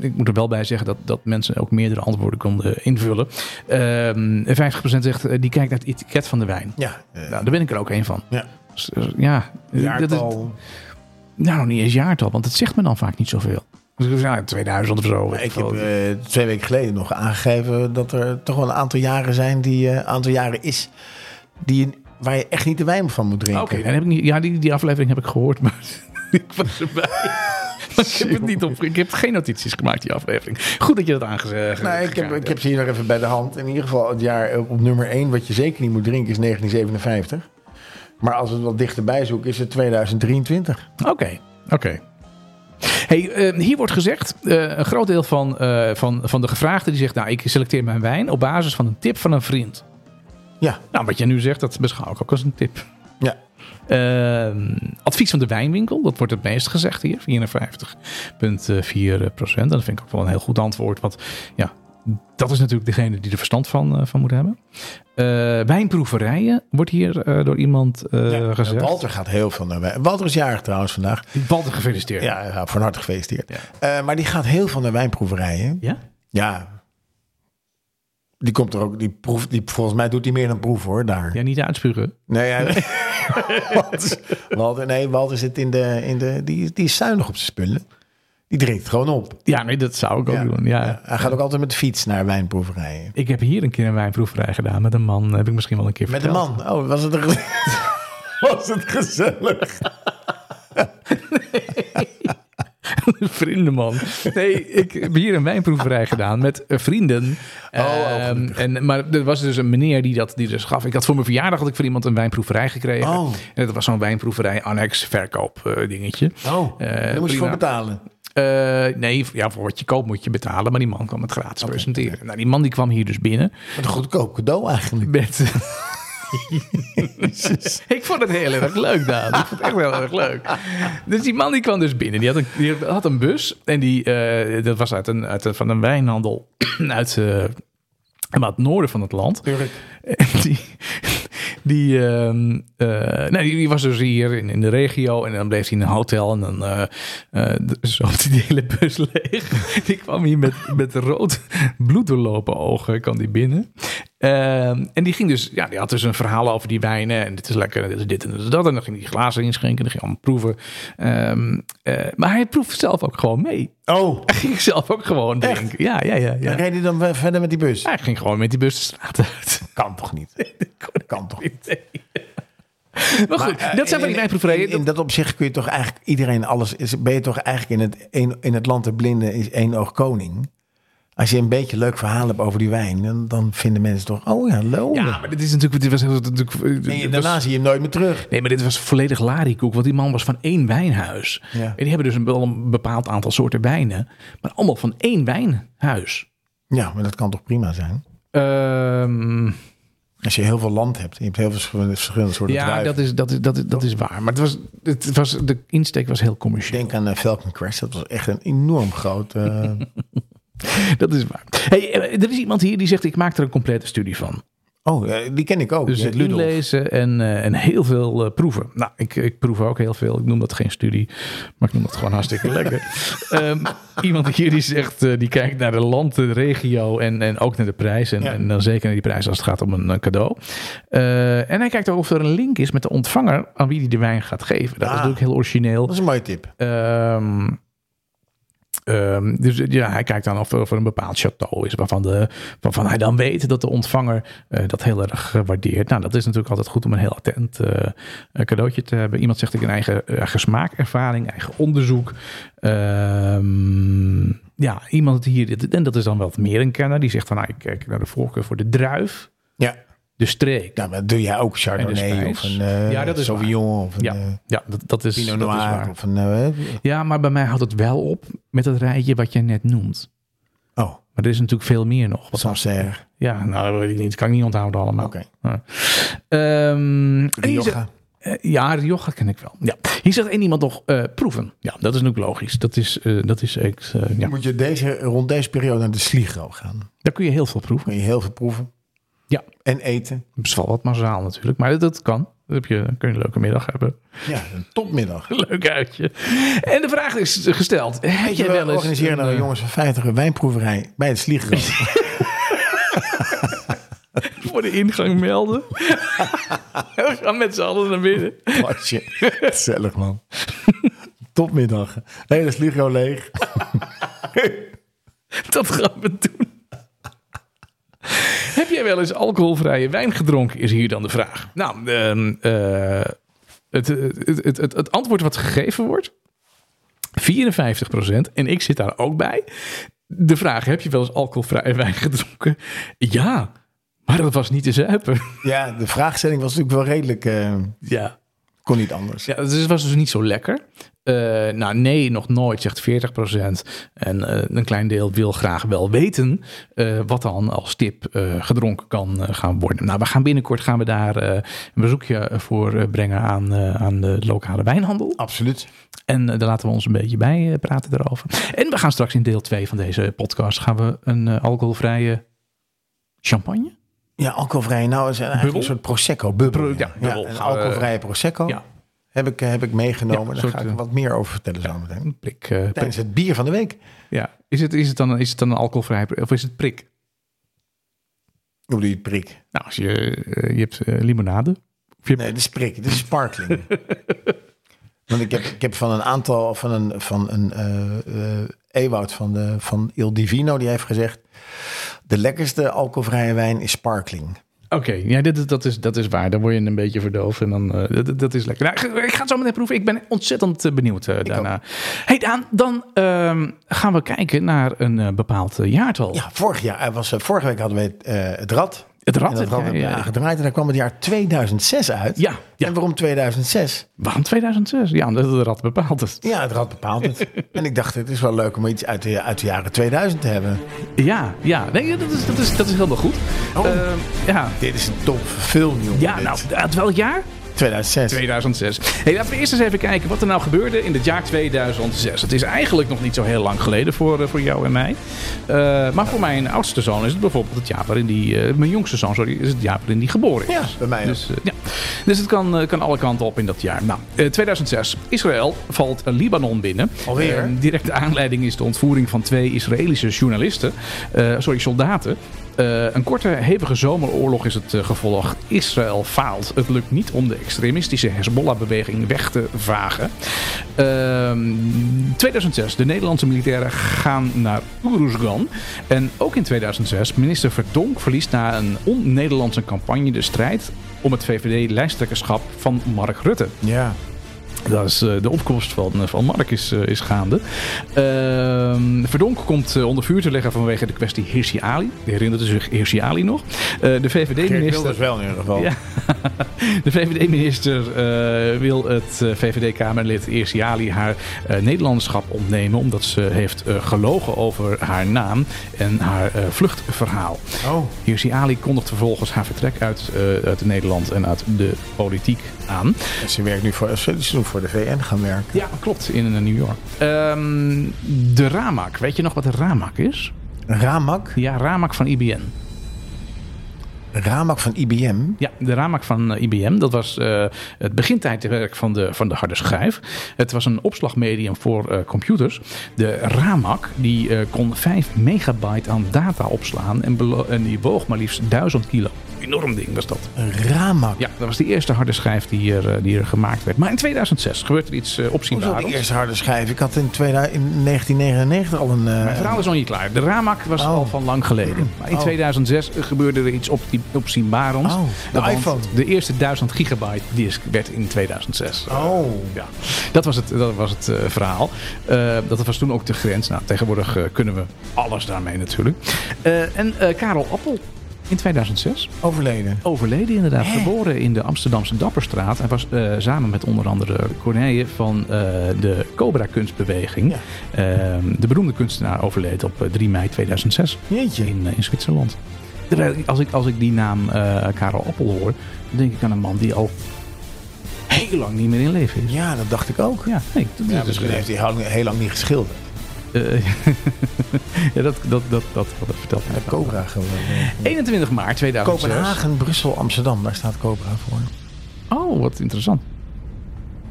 ik moet er wel bij zeggen dat, dat mensen ook meerdere antwoorden konden invullen. Ehm 50% zegt, eh, die kijkt naar het etiket van de wijn. Ja, eh, Nou, daar ben ik er ook één van. ja. Dus, eh, ja, dat is, nou, niet eens jaartal, want het zegt me dan vaak niet zoveel. Dus ja, 2000 of zo. Maar ik heb eh, twee weken geleden nog aangegeven dat er toch wel een aantal jaren zijn die eh, aantal jaren is die je- waar je echt niet de wijn van moet drinken. Oké, dan heb ik niet. Ja, die, die aflevering heb ik gehoord, maar ik was erbij. Ik heb het niet op. Ik heb geen notities gemaakt die aflevering. Goed dat je dat aangezegd Nee, ik heb, ik heb ze hier nog even bij de hand. In ieder geval het jaar op nummer 1 wat je zeker niet moet drinken is 1957. Maar als we het wat dichterbij zoeken is het 2023. Oké, oké. Hey, eh, hier wordt gezegd, eh, een groot deel van, eh, van, van de gevraagden die zegt, nou, ik selecteer mijn wijn op basis van een tip van een vriend. Ja, Nou, wat jij nu zegt, dat beschouw ik ook als een tip. Ja. Ehm, advies van de wijnwinkel, dat wordt het meest gezegd hier, 54,4 procent. Dat vind ik ook wel een heel goed antwoord, want ja, dat is natuurlijk degene die er verstand van, eh, van moet hebben. Eh, wijnproeverijen wordt hier eh, door iemand ja. gezegd. Walter gaat heel veel naar wijn. Walter is jarig trouwens vandaag. Walter, gefeliciteerd. Ja, ja, van harte gefeliciteerd. Ja. Maar die gaat heel veel naar wijnproeverijen. Ja? Ja. Die komt er ook, die proeft, die, volgens mij doet hij meer dan proef hoor, daar. Ja, niet uitspugen. Nee, ja, Walter, Walter, nee, Walter zit in de, in de die, die is zuinig op zijn spullen. Die drinkt gewoon op. Ja, nee, dat zou ik ook Ja. doen. Ja. Ja, hij gaat ook altijd met de fiets naar wijnproeverijen. Ik heb hier een keer een wijnproeverij gedaan met een man. Heb ik misschien wel een keer Met een man. Oh, was het, een, was het gezellig? Vriendenman. Nee, ik heb hier een wijnproeverij gedaan met eh, vrienden. oh, Ehm, en, maar er was dus een meneer die dat die dus gaf. Ik had voor mijn verjaardag had ik voor iemand een wijnproeverij gekregen. Oh. En dat was zo'n wijnproeverij annex verkoop eh, dingetje. Oh, Eh, daar moest je voor prima. betalen. Eh, nee, ja, voor wat je koopt moet je betalen. Maar die man kwam het gratis presenteren. Nou, die man die kwam hier dus binnen Wat een goedkoop cadeau eigenlijk. met... ik vond het heel erg leuk, Daan. Ik vond het echt heel erg leuk. Dus die man die kwam dus binnen. Die had een, die had een bus. En die, eh, dat was uit een, uit een, van een wijnhandel uit, eh, het noorden van het land. Tuurlijk. En die, die, ehm, eh, nee, die, die was dus hier in, in de regio. En dan bleef hij in een hotel. En dan eh, zocht hij die hele bus leeg. Die kwam hier met, met rood bloed doorlopen ogen. kwam die binnen. Ehm, en die ging dus, ja, die had dus een verhaal over die wijnen. En dit is lekker, en dit is dit en dit is dat. En dan ging hij glazen inschenken. En dan ging hij allemaal proeven. Ehm, eh, maar hij proefde zelf ook gewoon mee. Oh, Hij ging zelf ook gewoon Echt? drinken. Ja, ja, ja. ja. dan reed hij dan verder met die bus? Hij ging gewoon met die bus de straat uit. Kan toch niet? Kan toch niet? Maar goed, Maar, eh, dat zijn van die wijnproeverijen. In, in dat opzicht kun je toch eigenlijk iedereen alles... Is, ben je toch eigenlijk in het, in het land der blinden is één oog koning? Als je een beetje leuk verhaal hebt over die wijn, dan, dan vinden mensen toch, oh ja, loon. Ja, maar dit is natuurlijk... Dit was, natuurlijk en dit je- daarna was- zie je hem nooit meer terug. Nee, maar dit was volledig larikoek. Want die man was van één wijnhuis. Ja. En die hebben dus een, wel een bepaald aantal soorten wijnen. Maar allemaal van één wijnhuis. Ja, maar dat kan toch prima zijn? Ehm, Als je heel veel land hebt, je hebt heel veel verschillende, soorten ja, druiven. dat is, dat, is, dat, is, dat is waar. Maar het was, het was, de insteek was heel commercieel. Denk aan eh, Falcon Crest, dat was echt een enorm groot... eh, Dat is waar. Hey, eh, er is iemand hier die zegt, ik maak er een complete studie van. oh, die ken ik ook. Dus het inlezen en, eh, en heel veel eh, proeven. Nou, ik, ik proef ook heel veel. Ik noem dat geen studie, maar ik noem dat gewoon hartstikke lekker. Ehm, iemand hier die zegt, die kijkt naar de land, de regio en, en ook naar de prijs. En, Ja. en dan zeker naar die prijs als het gaat om een, cadeau. En hij kijkt ook of er een link is met de ontvanger aan wie hij de wijn gaat geven. Dat is Ah. natuurlijk heel origineel. Dat is een mooie tip. Ehm, ehm, dus ja, hij kijkt dan of, of er een bepaald château is waarvan, de, hij dan weet dat de ontvanger eh, dat heel erg eh, waardeert. Nou, dat is natuurlijk altijd goed om een heel attent eh, eh, cadeautje te hebben. Iemand zegt ik een eigen, eigen smaakervaring, eigen onderzoek. Ehm, ja, iemand hier, en dat is dan wel wat meer een kenner, die zegt van nou, ik kijk naar de voorkeur voor de druif, de streek. nou, maar doe jij ook Chardonnay of een eh Ja, dat is Sauvignon of een Ja, eh, ja dat, dat is, Pinot dat is Noir waar. of een... eh, Ja, maar bij mij houdt het wel op met het rijtje wat je net noemt. oh, Maar er is natuurlijk veel meer nog. Wat Sancerre. Ja, nou, dat weet ik niet. Dat kan ik niet onthouden allemaal. Oké. Ja. Zegt- Rioja. eh, ja, Rioja ken ik wel. Ja. Hier zegt één iemand nog proeven. Ja, dat is natuurlijk logisch. Dat is, dat is echt, eh, ja. Moet je deze, rond deze periode naar de Sligro gaan. Daar kun je heel veel proeven. Kun je heel veel proeven. Ja. En eten. Het is wel wat mazaal natuurlijk. Maar dat, dat kan. Dan heb je, dan kun je een leuke middag hebben. Ja, een topmiddag. Leuk uitje. En de vraag is gesteld. Heb je, wel eens... organiseren nou een, eh, jongens van 50 een wijnproeverij bij de Sligro. voor de ingang melden? We gaan met z'n allen naar binnen. Watje. Gezellig man. Topmiddag. Hele Sligro leeg. Dat gaan we doen. Heb jij wel eens alcoholvrije wijn gedronken, is hier dan de vraag. Nou, ehm, eh, het, het, het, het, het antwoord wat gegeven wordt, 54% En ik zit daar ook bij. De vraag, heb je wel eens alcoholvrije wijn gedronken? Ja, maar dat was niet te zuipen. Ja, de vraagstelling was natuurlijk wel redelijk... eh, Ja. kon niet anders. Ja, het is- was dus niet zo lekker. Eh, nou, nee, nog nooit, zegt 40%. En eh, een klein deel wil graag wel weten eh, wat dan als tip gedronken kan gaan worden. Nou, we gaan binnenkort gaan we daar een bezoekje voor brengen aan, aan de lokale wijnhandel. Absoluut. En daar laten we ons een beetje bij praten daarover. En we gaan straks in deel 2 van deze podcast gaan we een alcoholvrije champagne. Ja, alcoholvrij. Nou is eigenlijk Bubbel? een soort prosecco. Bubbel. Ja, bubbel. een alcoholvrije prosecco. Ja. Heb ik, heb ik meegenomen. Ja, Daar ga ik eh, wat meer over vertellen zometeen. Een prik. eh, prik. Tijdens het bier van de week. Ja. Is, het, is, het dan, is het dan een alcoholvrij of is het prik? Hoe doe je het prik? Nou, als je, eh, je hebt limonade. Of je hebt, Nee, dit is prik. Dit is sparkling. Want ik heb, ik heb van een aantal, van een, van een eh, Ewout van, de, van Il Divino, die heeft gezegd, de lekkerste alcoholvrije wijn is sparkling. Oké, ja, dit, dat, is, dat is waar. Dan word je een beetje verdoofd en dan, eh, dat, dat is lekker. Nou, ik ga het zo meteen proeven. Ik ben ontzettend eh, benieuwd eh, daarna. Hey Daan, dan ehm, gaan we kijken naar een bepaald jaartal. Ja, vorig jaar, was, vorige week hadden we het, het rad. Het rad, En dat heb rad jij, hebben we ja. gedraaid en daar kwam het jaar 2006 uit. Ja, ja. En waarom 2006? Waarom 2006? Ja, omdat het rad bepaalt het. Ja, het rad bepaalt het. en ik dacht, het is wel leuk om iets uit de, uit de jaren 2000 te hebben. Ja, ja. Nee, dat, is, dat, is, dat is helemaal goed. Oh. Ehm, ja. Dit is een top film, jongen. ja, dit. nou, uit welk jaar? 2006. 2006. Hey, laten we eerst eens even kijken wat er nou gebeurde in het jaar 2006. Het is eigenlijk nog niet zo heel lang geleden voor, eh, voor jou en mij. Eh, maar voor mijn oudste zoon is het bijvoorbeeld het jaar waarin die... eh, mijn jongste zoon, sorry, is het jaar waarin die geboren is. Ja, bij mij. Dus, ja. dus het kan, kan alle kanten op in dat jaar. Nou, eh, 2006. Israël valt Libanon binnen. Alweer? Directe aanleiding is de ontvoering van twee Israëlische journalisten. sorry, soldaten. Eh, een korte, hevige zomeroorlog is het eh, gevolg. Israël faalt. Het lukt niet om de extremistische Hezbollah-beweging weg te vagen. Ehm, 2006. De Nederlandse militairen gaan naar Uruzgan. En ook in 2006. Minister Verdonk verliest na een on-Nederlandse campagne de strijd om het VVD-lijsttrekkerschap van Mark Rutte. Ja. Dat is eh, de opkomst van, eh, van Mark is, eh, is gaande. Ehm, Verdonk komt onder vuur te leggen vanwege de kwestie Hirsi Ali. Herinnert u zich Hirsi Ali nog? De VVD-minister... Wilders wel in ieder geval. Ja. De VVD-minister wil het VVD-Kamerlid Irsi Ali haar Nederlanderschap ontnemen. Omdat ze heeft gelogen over haar naam en haar vluchtverhaal. Oh, Irsi Ali kondigt vervolgens haar vertrek uit, uit Nederland en uit de politiek aan. en ze werkt nu voor, ze nu voor de VN gaan werken. Ja, klopt, in eh, New York. Ehm, de Ramak, weet je nog wat de Ramak is? Ramak, Ja, Ramak van IBM. Ramak van IBM. Ja, de Ramak van eh, IBM. Dat was eh, het begintijdwerk van de, van de harde schijf. Het was een opslagmedium voor eh, computers. De Ramak die, kon 5 megabyte aan data opslaan. En, die woog maar liefst 1000 kilo. Enorm ding was dat. Een Ramak. Ja, dat was de eerste harde schijf die er, die er gemaakt werd. Maar in 2006 gebeurt er iets uh, die eerste harde schijf? Ik had in, 2000 in 1999 al een... Mijn verhaal is nog niet klaar. De Ramak was Oh. al van lang geleden. Maar in Oh. 2006 gebeurde er iets op, opzienbarends. Oh, de Want iPhone. De eerste 1000 gigabyte disk werd in 2006. Oh. Ja, dat was het, dat was het eh, verhaal. Eh, dat was toen ook de grens. Nou, tegenwoordig eh, kunnen we alles daarmee natuurlijk. En Karel Appel in 2006 Overleden. overleden inderdaad. Hè? Geboren in de Amsterdamse Dapperstraat. Hij was samen met onder andere Corneille van de Cobra kunstbeweging. Ja. Eh, de beroemde kunstenaar overleed op eh, 3 mei 2006 Jeetje. in, in Zwitserland. Als ik, als ik die naam eh, Karel Appel hoor, dan denk ik aan een man die al heel lang niet meer in leven is. Ja, dat dacht ik ook. Ja, nee, dat Ja, is misschien dus, heeft hij heel, heel lang niet geschilderd. eh, ja, dat, dat, dat, dat, dat vertelt mij. Cobra gewoon. 21 maart 2006. Kopenhagen, Brussel, Amsterdam. Daar staat Cobra voor. Oh, wat interessant.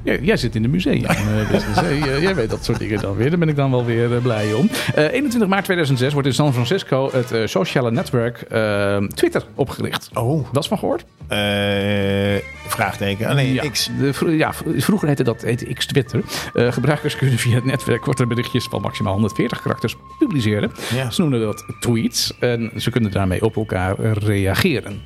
Jij, jij zit in de museum. eh, business, hè? Jij- jij weet dat soort dingen dan weer. Daar ben ik dan wel weer eh, blij om. Eh, 21 maart 2006 wordt in San Francisco het eh, sociale netwerk eh, Twitter opgericht. Oh. Dat is van gehoord? Eh, vraagteken. Alleen ja, X. de, vro- ja, vroeger heette dat heette X Twitter. Eh, gebruikers kunnen via het netwerk korte berichtjes van maximaal 140 karakters publiceren. Ja. Ze noemen dat tweets en ze kunnen daarmee op elkaar reageren.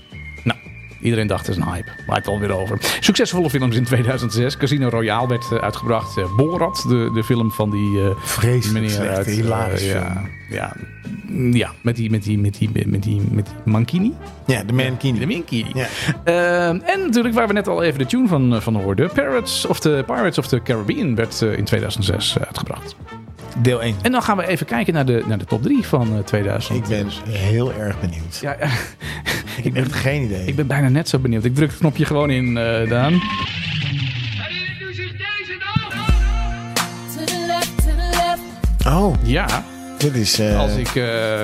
Iedereen dacht het is een hype. Lijkt alweer over. Succesvolle films in 2006. Casino Royale werd eh, uitgebracht. Eh, Borat, de, de film van die eh, Vreselijk meneer uit... eh, hilarisch ja, ja, ja, met die, met die, met die, met die, met die Mankini. Ja, de Mankini. De Mankini. Ja. Ehm, en natuurlijk waar we net al even de tune van, van hoorden. Pirates of, the, Pirates of the Caribbean werd in 2006 uitgebracht. Deel 1. En dan gaan we even kijken naar de, naar de top 3 van eh 2000. Ik ben heel erg benieuwd. Ja, ja. ik heb echt geen idee. ik ben bijna net zo benieuwd. Ik druk het knopje gewoon in, eh Daan. Herinnert u zich deze nog? To the left, to the left, Oh, Ja, dit is... eh, als ik eh,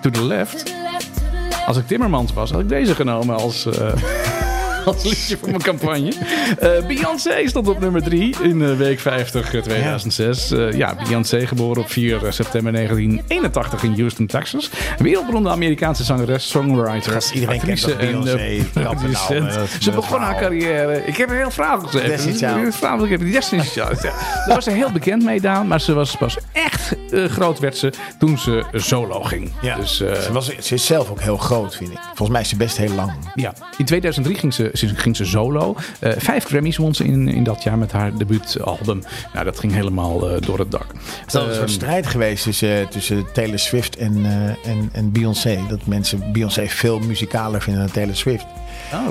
to the left, als ik Timmermans was, had ik deze genomen als, eh, als liedje voor mijn campagne. Eh, Beyoncé stond op nummer 3 in eh, week 50 eh, 2006. Eh, ja, Beyoncé geboren op 4 september 1981 in Houston, Texas. Wereldberoemde Amerikaanse zangeres, songwriter, Gast, iedereen kent Beyoncé, en dat- Ze begon haar carrière. Ik heb een heel verhaal gezegd. Destiny's ik heb Destiny's Child. Ja. Daar was ze heel bekend mee, Daan. Maar ze was pas echt groot werd ze toen ze solo ging. Ja, Dus, ze, was, ze is zelf ook heel groot, vind ik. Volgens mij is ze best heel lang. ja, in 2003 ging ze, ze- ging ze solo. Eh, vijf Grammys won ze in, in dat jaar met haar debuutalbum. Nou, dat ging helemaal eh, door het dak. Is een Ehm, soort strijd geweest tussen, tussen Taylor Swift en, eh, en, en Beyoncé. Dat mensen Beyoncé veel muzikaler vinden dan Taylor Swift. oh.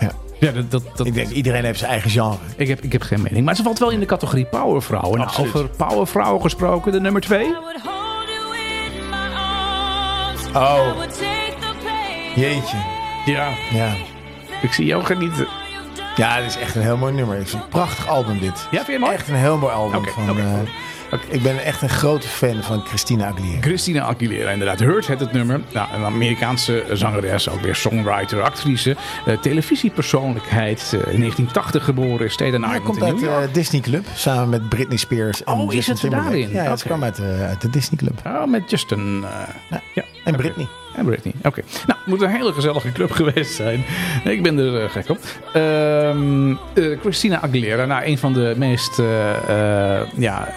Ja. Ja, dat, dat, dat, Ik denk, iedereen heeft zijn eigen genre. ik, heb, ik heb geen mening. Maar ze valt wel in de categorie powervrouwen. Nou, Absoluut. over powervrouwen gesproken, de nummer twee. Oh. Jeetje. Ja, Ja. Ik zie jou genieten. ja, dit is echt een heel mooi nummer. Het is een prachtig album dit. Ja, vind je het mooi? Echt een heel mooi album. Van, eh. Ik ben echt een grote fan van Christina Aguilera. Christina Aguilera, inderdaad. Hurt het het nummer. Nou, een Amerikaanse zangeres, ook weer songwriter, actrice, eh, televisiepersoonlijkheid. eh, in 1980 geboren, Staten Hij Island komt in uit de. Disney Club samen met Britney Spears en Oh, is Justin het Timberlake. daarin? Ja, het kwam uit, de- uit de Disney Club. Oh, met Justin. eh, Ja. ja. En. Britney. En Britney. Oké. Nou, het moet een hele gezellige club geweest zijn. Ik ben er eh, gek op. Ehm, eh, Christina Aguilera, nou, een van de meest eh, ja,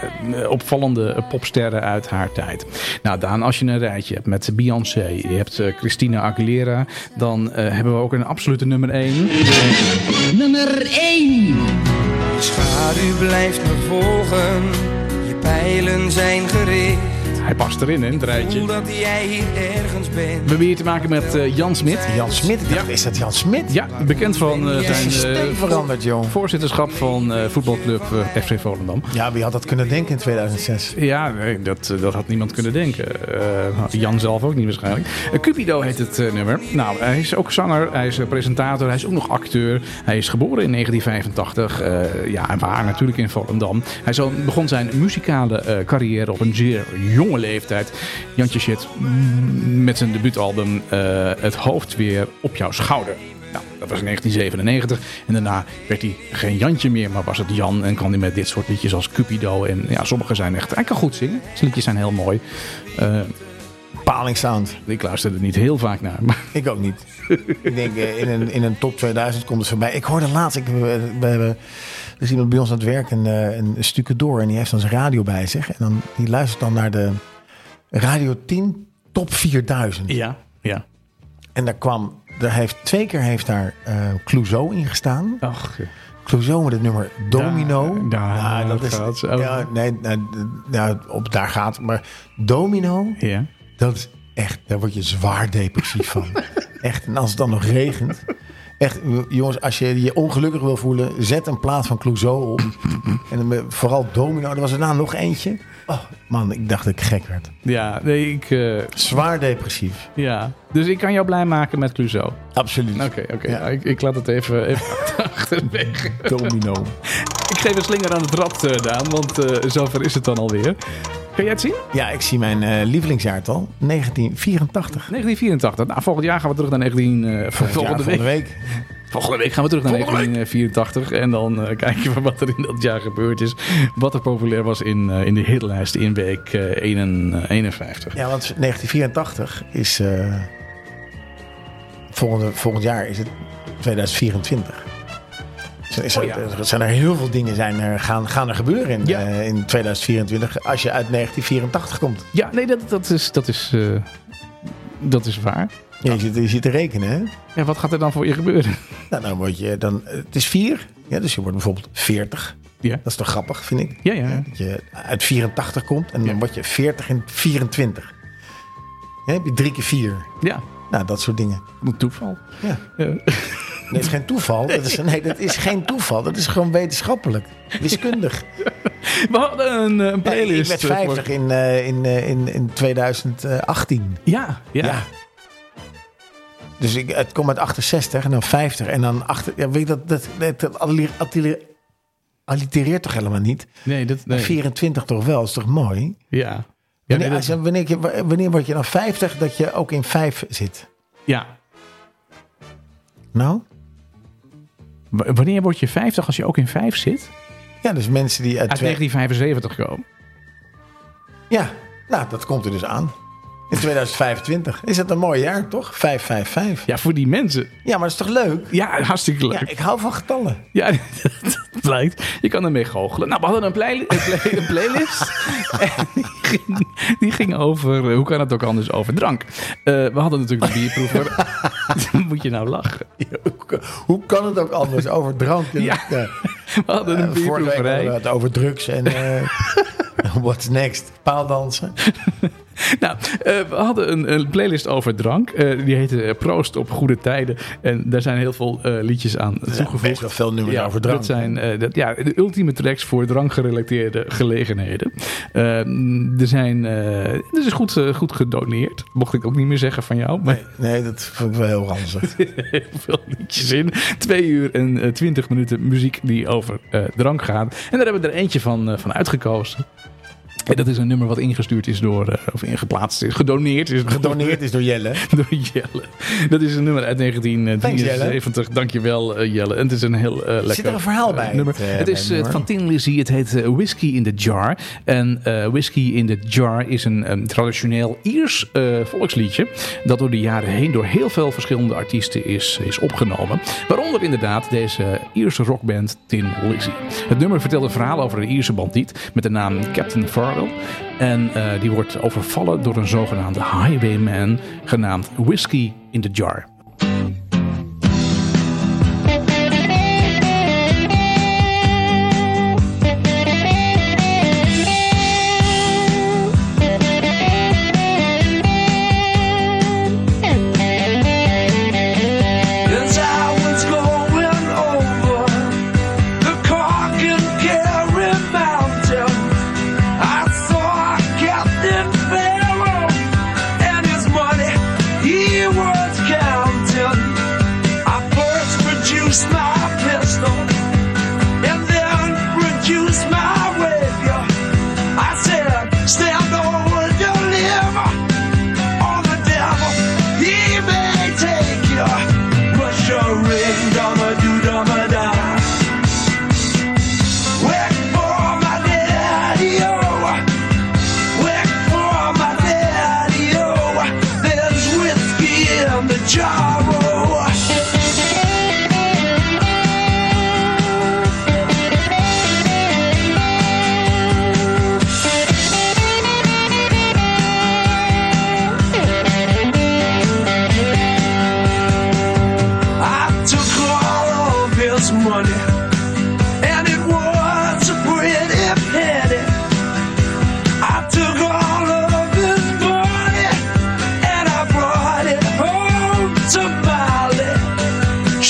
opvallende popsterren uit haar tijd. Nou, Daan, als je een rijtje hebt met Beyoncé, je hebt Christina Aguilera, dan eh, hebben we ook een absolute nummer 1. Nummer 1. Schuil u blijft me volgen, je pijlen zijn gericht. Hij past erin, hè, het rijtje. Voel dat jij hier ergens We bent. hebben hier te maken met eh, Jan Smit. Jan Smit, ik dacht, is dat Jan Smit? Ja, bekend van Is zijn stem eh, veranderd, joh. voorzitterschap van eh, voetbalclub FC Volendam. Ja, wie had dat kunnen denken in 2006? Ja, nee, dat, dat had niemand kunnen denken. Eh, Jan zelf ook niet waarschijnlijk. Eh, Cupido heet het nummer. Nou, hij is ook zanger, hij is presentator, hij is ook nog acteur. Hij is geboren in 1985. eh, ja, en waar natuurlijk in Volendam. Hij zo begon zijn muzikale eh, carrière op een zeer jonge leeftijd. Jantje Shit met zijn debuutalbum eh, Het hoofd weer op jouw schouder. Nou, dat was in 1997. En daarna werd hij geen Jantje meer, maar was het Jan. En kwam hij met dit soort liedjes als Cupido. En ja, sommige zijn echt... Hij kan goed zingen. Zijn liedjes zijn heel mooi. Eh, Paling Sound. ik luisterde er niet heel vaak naar. Maar Ik ook niet. ik denk eh, in een, in een top 2000 komt het voorbij. Ik hoorde laatst, ik, we, we er is iemand bij ons aan het werk, een, eh, een stukje door. En die heeft dan zijn radio bij zich. En dan, die luistert dan naar de Radio 10 Top 4000. ja, ja. En daar kwam, daar heeft, twee keer heeft daar eh Clouseau in gestaan. Ach, Clouseau met het nummer Domino. Daar- dat is, gaat. Oh. ja, nee, ja, op daar gaat. Maar Domino, ja. dat is echt, daar word je zwaar depressief van. echt, en als het dan nog regent. Echt, jongens, als je je ongelukkig wil voelen, zet een plaat van Clouseau op. en dan vooral Domino, er was er nou nog eentje. Oh, man, ik dacht dat ik gek werd. Ja, nee, ik... eh, Zwaar depressief. ja. Dus ik kan jou blij maken met Clouseau. Absoluut. Oké, oké. Ja, ik, ik laat het even, even achterwege. Domino. Ik geef een slinger aan het rad, eh, Daan, want eh, zover is het dan alweer. Kan jij het zien? Ja, ik zie mijn eh, lievelingsjaartal, 1984. 1984. Nou, volgend jaar gaan we terug naar 19... eh, volgende, week. week. Volgende week gaan we terug naar Volgende week. 1984. En dan eh, kijken we wat er in dat jaar gebeurd is. Wat er populair was in, in de hitlijst in week eh, 1 en, 51. Ja, want 1984 is... volgende, volgend jaar is het 2024. Dus is er, Oh ja. er zijn er heel veel dingen zijn er, gaan, gaan er gebeuren in, Ja. eh, in 2024 als je uit 1984 komt. Ja, nee, dat, dat is, dat is, eh, dat is waar. Ja, je, zit, je zit te rekenen, hè? Ja, wat gaat er dan voor je gebeuren? Nou, dan word je dan... Het is vier. Ja, dus je wordt bijvoorbeeld 40. Ja, Dat is toch grappig, vind ik? ja, ja. Dat je uit 84 komt en dan word je 40 in 24. Ja, heb je drie keer vier. Ja, Nou, dat soort dingen. een toeval. Ja. Ja. Nee, dat is geen toeval. Dat is, nee, dat is geen toeval. Dat is gewoon wetenschappelijk. Wiskundig. We hadden een, eh, een Ja, playlist. ik werd eh, voor- 50 in, eh, in, eh, in, in 2018. Ja, ja. Ja. Dus ik, het komt uit 68 en dan 50 en dan achter. Ja, weet je dat, dat, dat, dat alli- alli- allitereert toch helemaal niet? Nee, dat, nee. 24 toch wel, is toch mooi? Ja. Ja, Wanneer, als wanneer, wanneer word je dan 50 dat je ook in 5 zit? ja. Nou? W- Wanneer word je 50 als je ook in 5 zit? Ja, dus mensen die uit, Uit twee- 1975 komen. Ja, nou, dat komt er dus aan. In 2025. Is dat een mooi jaar, toch? 555. Ja, voor die mensen. Ja, maar dat is toch leuk? Ja, hartstikke leuk. Ja, ik hou van getallen. Ja, dat blijkt. Je kan ermee goochelen. Nou, we hadden een, play- een, play- een playlist. en die ging, die ging over, eh, hoe kan het ook anders, over drank. Eh, we hadden natuurlijk de bierproever. Moet je nou lachen? Hoe kan het ook anders over drank? Ja. We hadden een Eh, vorige week hadden bierproeverij. we het over drugs en eh what's next? Paaldansen. Nou, eh, we hadden een, een playlist over drank. Eh, die heette eh, Proost op Goede Tijden. En daar zijn heel veel liedjes aan toegevoegd. Best wel veel nummers Ja, over drank. Dat zijn dat, ja, de ultieme tracks voor drankgerelateerde gelegenheden. Er zijn, er is goed, goed gedoneerd. Mocht ik ook niet meer zeggen van jou. Maar Nee, nee, dat vond ik wel heel ranzig. heel veel liedjes in. Twee uur en twintig minuten muziek die over drank gaat. En daar hebben we er eentje van, van uitgekozen. En dat is een nummer wat ingestuurd is door, eh, of ingeplaatst is, gedoneerd is. door- Gedoneerd is door Jelle. door Jelle. Dat is een nummer uit 1973. Dankjewel uh, Jelle. En het is een heel uh, lekker Zit er een verhaal bij? nummer. Het, het is van Tin Lizzy. Het heet Whiskey in the Jar. En Whiskey in the Jar is een, een traditioneel Iers volksliedje. Dat door de jaren heen door heel veel verschillende artiesten is, is opgenomen. Waaronder inderdaad deze Ierse rockband Tin Lizzy. Het nummer vertelt een verhaal over een Ierse bandiet met de naam Captain En uh, die wordt overvallen door een zogenaamde highwayman genaamd Whiskey in the Jar.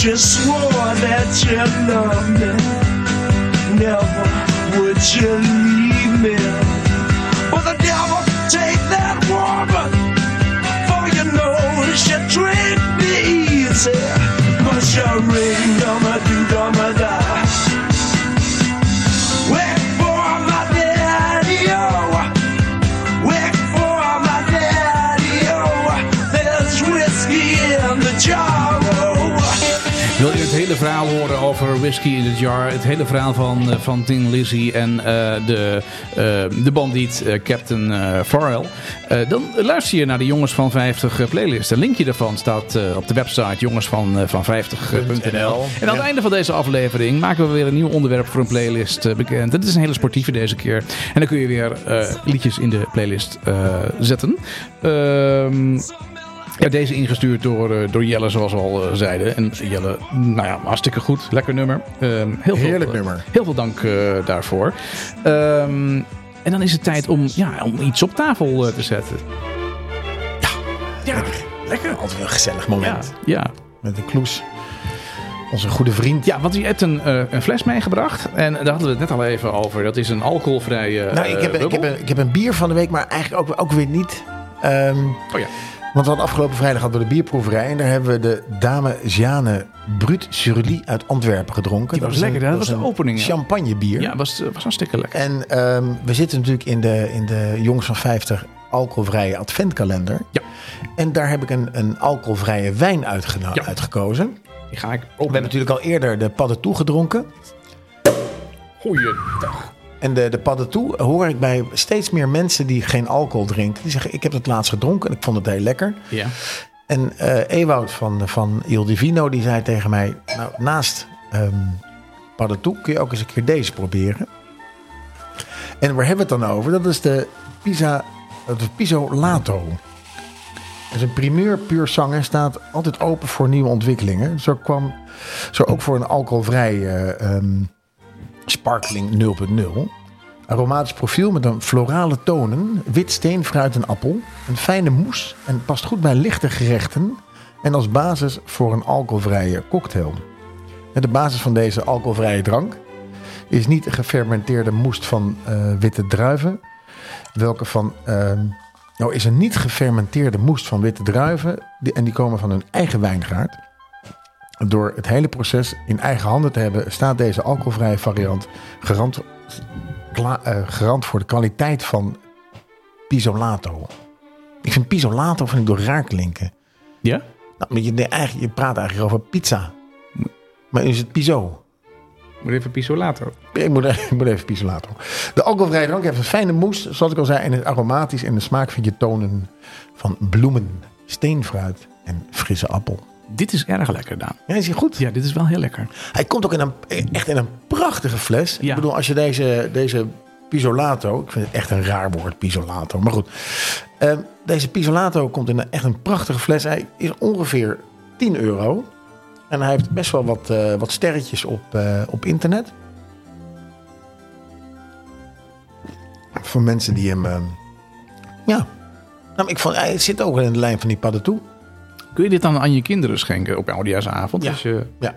you swore that you loved me, never would you verhaal horen over Whiskey in the Jar? Het hele verhaal van, eh, van Tin Lizzy en eh, de, eh, de bandiet Captain Farrell? Dan luister je naar de Jongens van 50 eh, playlist. Een linkje daarvan staat op de website jongensvan van 50.nl. En aan het einde van deze aflevering maken we weer een nieuw onderwerp voor een playlist bekend. Het is een hele sportieve deze keer. En dan kun je weer liedjes in de playlist zetten. Ehm ja, deze ingestuurd door, eh, door Jelle, zoals we al eh, zeiden. En Jelle, nou ja, hartstikke goed. Lekker nummer. Ehm, heel Heerlijk veel, eh, nummer. Heel veel dank daarvoor. Ehm, en dan is het tijd om, ja, om iets op tafel te zetten. Ja, ja lekker. Altijd een gezellig Ja, moment. ja. Met een kloes. Onze goede vriend. ja, want je hebt een, een fles meegebracht. En daar hadden we het net al even over. Dat is een alcoholvrije nou, ik heb, ik, heb een, ik heb een bier van de week, maar eigenlijk ook, ook weer niet. Ehm, Oh ja. Want we hadden afgelopen vrijdag hadden we de bierproeverij. En daar hebben we de Dame Jeanne Brut Surly uit Antwerpen gedronken. Die was is lekker, een- dat was de een opening, ja. Champagnebier. Ja, was, was hartstikke lekker. En ehm, we zitten natuurlijk in de, in de Jongens van 50 alcoholvrije adventkalender. Ja. En daar heb ik een, een alcoholvrije wijn uitgeno- Ja. uitgekozen. Die ga ik We hebben natuurlijk al eerder de Paddetou gedronken. Goeiedag. En de, de hoor ik bij steeds meer mensen die geen alcohol drinken. Die zeggen, ik heb het laatst gedronken en ik vond het heel lekker. Ja. En eh Ewout van, van Il Divino die zei tegen mij... Nou, naast Paddetou kun je ook eens een keer deze proberen. En waar hebben we het dan over? Dat is de Pisa, de Piso Lato. Dat is een primeur puur zanger. Staat altijd open voor nieuwe ontwikkelingen. Zo kwam zo ook voor een alcoholvrij ehm, sparkling 0.0. Aromatisch profiel met een florale tonen, wit steenfruit en appel. Een fijne moes en past goed bij lichte gerechten. En als basis voor een alcoholvrije cocktail. De basis van deze alcoholvrije drank is niet gefermenteerde moest van eh, witte druiven. Welke van. ehm, nou, is een niet gefermenteerde moest van witte druiven. En die komen van hun eigen wijngaard. Door het hele proces in eigen handen te hebben, staat deze alcoholvrije variant garant, kla- eh, garant voor de kwaliteit van Pisolato. Ik vind Pisolato vind ik door raar klinken. Ja? Nou, je, nee, eigenlijk, je praat eigenlijk over pizza. Maar is het Piso? Moet even pisolato. Ik moet, ik moet even Pisolato. De alcoholvrije drank heeft een fijne moes, zoals ik al zei. En het aromatisch en de smaak vind je tonen van bloemen, steenfruit en frisse appel. Dit is erg lekker, Daan. Ja, is hij goed? Ja, dit is wel heel lekker. Hij komt ook in een, echt in een prachtige fles. Ja. Ik bedoel, als je deze, deze Pisolato... Ik vind het echt een raar woord, Pisolato. Maar goed. Eh, deze Pisolato komt in een, echt een prachtige fles. Hij is ongeveer 10 euro. En hij heeft best wel wat, eh, wat sterretjes op, eh, op internet. Voor mensen die hem... eh, ja. Nou, ik vond, hij zit ook in de lijn van die padden toe. Kun je dit dan aan je kinderen schenken op oudejaarsavond? Ja. Je... Ja.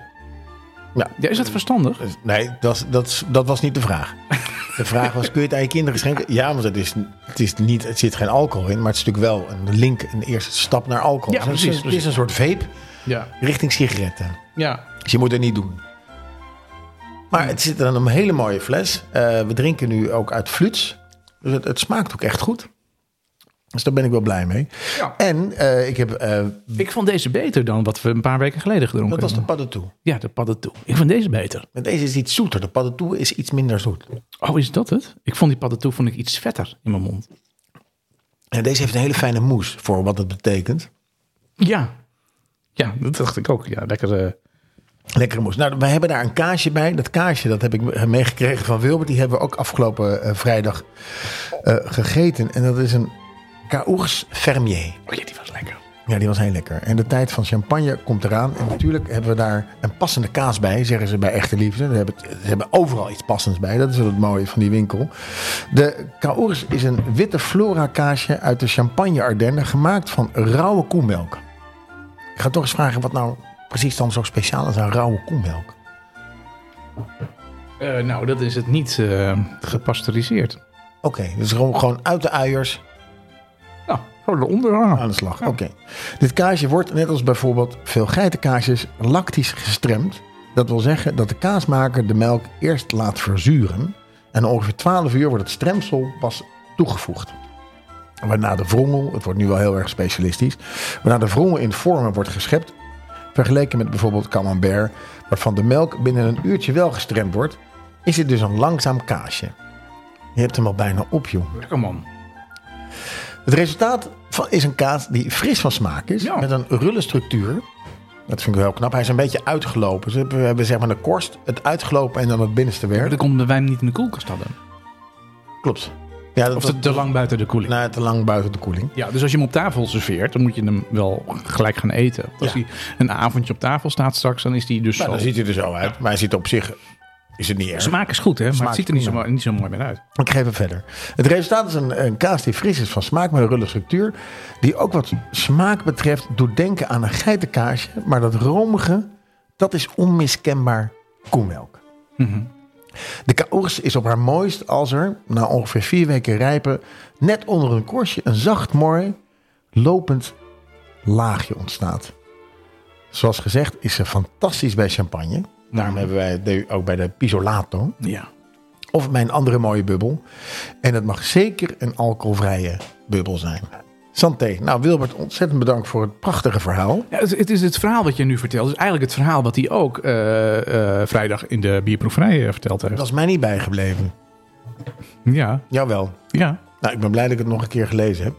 Ja. ja, is dat verstandig? Dus, Nee, dat, dat, dat was niet de vraag. De vraag was, kun je het aan je kinderen schenken? Ja, want het, is, het, is niet, het zit geen alcohol in, maar het is natuurlijk wel een link, een eerste stap naar alcohol. Ja, Het is- precies, Het is een soort vape Ja. richting sigaretten. Ja. Dus je moet het niet doen. Maar het zit in een hele mooie fles. Eh, we drinken nu ook uit fluts. Dus het, het smaakt ook echt goed. Dus daar ben ik wel blij mee. Ja. En eh, ik heb... eh, Ik vond deze beter dan wat we een paar weken geleden gedronken dat was de hebben. paddentoe. Ja, de paddentoe. Ik vond deze beter. Maar deze is iets zoeter. De paddentoe is iets minder zoet. Oh, is dat het? Ik vond die paddentoe vond ik iets vetter in mijn mond. En deze heeft een hele fijne moes voor wat het betekent. Ja. Ja, dat dacht ik ook. Ja, lekker. eh, Lekkere moes. Nou, we hebben daar een kaasje bij. Dat kaasje, dat heb ik meegekregen van Wilbert. Die hebben we ook afgelopen vrijdag gegeten. En dat is een Caours Fermier. Oh ja, die was lekker. Ja, die was heel lekker. En de tijd van champagne komt eraan. En natuurlijk hebben we daar een passende kaas bij, zeggen ze bij Echte Liefde. Ze hebben, ze hebben overal iets passends bij. Dat is wel het mooie van die winkel. De Caours is een witte flora kaasje uit de Champagne Ardennen, gemaakt van rauwe koemelk. Ik ga toch eens vragen wat nou precies dan zo speciaal is aan rauwe koemelk. Eh, nou, dat is het niet eh, gepasteuriseerd. Oké, dus gewoon, gewoon uit de uiers Eronder. ah. aan de slag. Oké. Dit kaasje wordt, net als bijvoorbeeld veel geitenkaasjes, lactisch gestremd. Dat wil zeggen dat de kaasmaker de melk eerst laat verzuren. En ongeveer 12 uur wordt het stremsel pas toegevoegd. Waarna de wrongel, het wordt nu wel heel erg specialistisch, waarna de wrongel in vormen wordt geschept. Vergeleken met bijvoorbeeld camembert, waarvan de melk binnen een uurtje wel gestremd wordt, is het dus een langzaam kaasje. Je hebt hem al bijna op, joh. Lekker man. Het resultaat van, is een kaas die fris van smaak is, Ja. met een rulle structuur. Dat vind ik wel knap. Hij is een beetje uitgelopen. Dus we hebben zeg maar de korst, het uitgelopen en dan het binnenste werk. Dat komt omdat wij hem niet in de koelkast hadden. Klopt. Ja, dat Of te, te lang buiten de koeling. nou, te lang buiten de koeling. Ja, dus als je hem op tafel serveert, dan moet je hem wel gelijk gaan eten. Als Ja. hij een avondje op tafel staat straks, dan is die dus Nou, zo. dan ziet hij er zo uit. Maar hij ziet op zich, is het niet erg. Smaak is goed, hè? Maar Smaak het ziet er niet zo, mooi- niet zo mooi meer uit. Ik geef het verder. Het resultaat is een, een kaas die fris is van smaak met een rulle structuur. Die ook wat smaak betreft doet denken aan een geitenkaasje. Maar dat romige, dat is onmiskenbaar koemelk. De kaours is op haar mooist als er, na ongeveer vier weken rijpen, net onder een korstje een zacht mooi, lopend laagje ontstaat. Zoals gezegd is ze fantastisch bij champagne. Daarom hebben wij de, ook bij de Pisolato. Ja. Of mijn andere mooie bubbel. En het mag zeker een alcoholvrije bubbel zijn. Santé. Nou, Wilbert, ontzettend bedankt voor het prachtige verhaal. Ja, het, het is het verhaal wat je nu vertelt. Dus eigenlijk het verhaal wat hij ook eh, eh, vrijdag in de bierproeverij eh, verteld heeft. Dat is mij niet bijgebleven. Ja, Jawel. ja. Nou, ik ben blij dat ik het nog een keer gelezen heb.